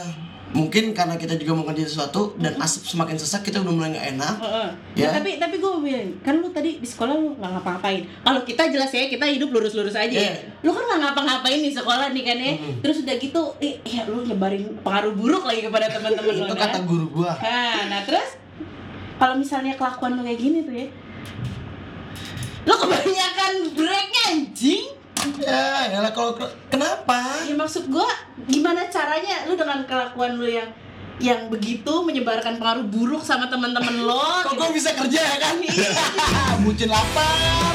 mungkin karena kita juga mau ngerjain sesuatu dan asap semakin sesak kita udah mulai nggak enak Heeh. Ya. Nah, tapi tapi gue mau bilang kan lu tadi di sekolah lu nggak ngapa-ngapain. Kalau kita jelas ya kita hidup lurus-lurus aja. ya. Iya. Lu kan nggak ngapa-ngapain di sekolah nih kan ya. Terus udah gitu, eh, ya lu nyebarin pengaruh buruk lagi kepada teman-teman lu itu kan. kata guru gua Nah, nah terus kalau misalnya kelakuan lu kayak gini tuh ya. Lu kebanyakan breaknya anjing. ya ya lah kalau kenapa Ya maksud gua gimana caranya lu dengan kelakuan lu yang yang begitu menyebarkan pengaruh buruk sama teman-teman lo kok gitu. gua bisa kerja ya kan <laughs> bucin lapar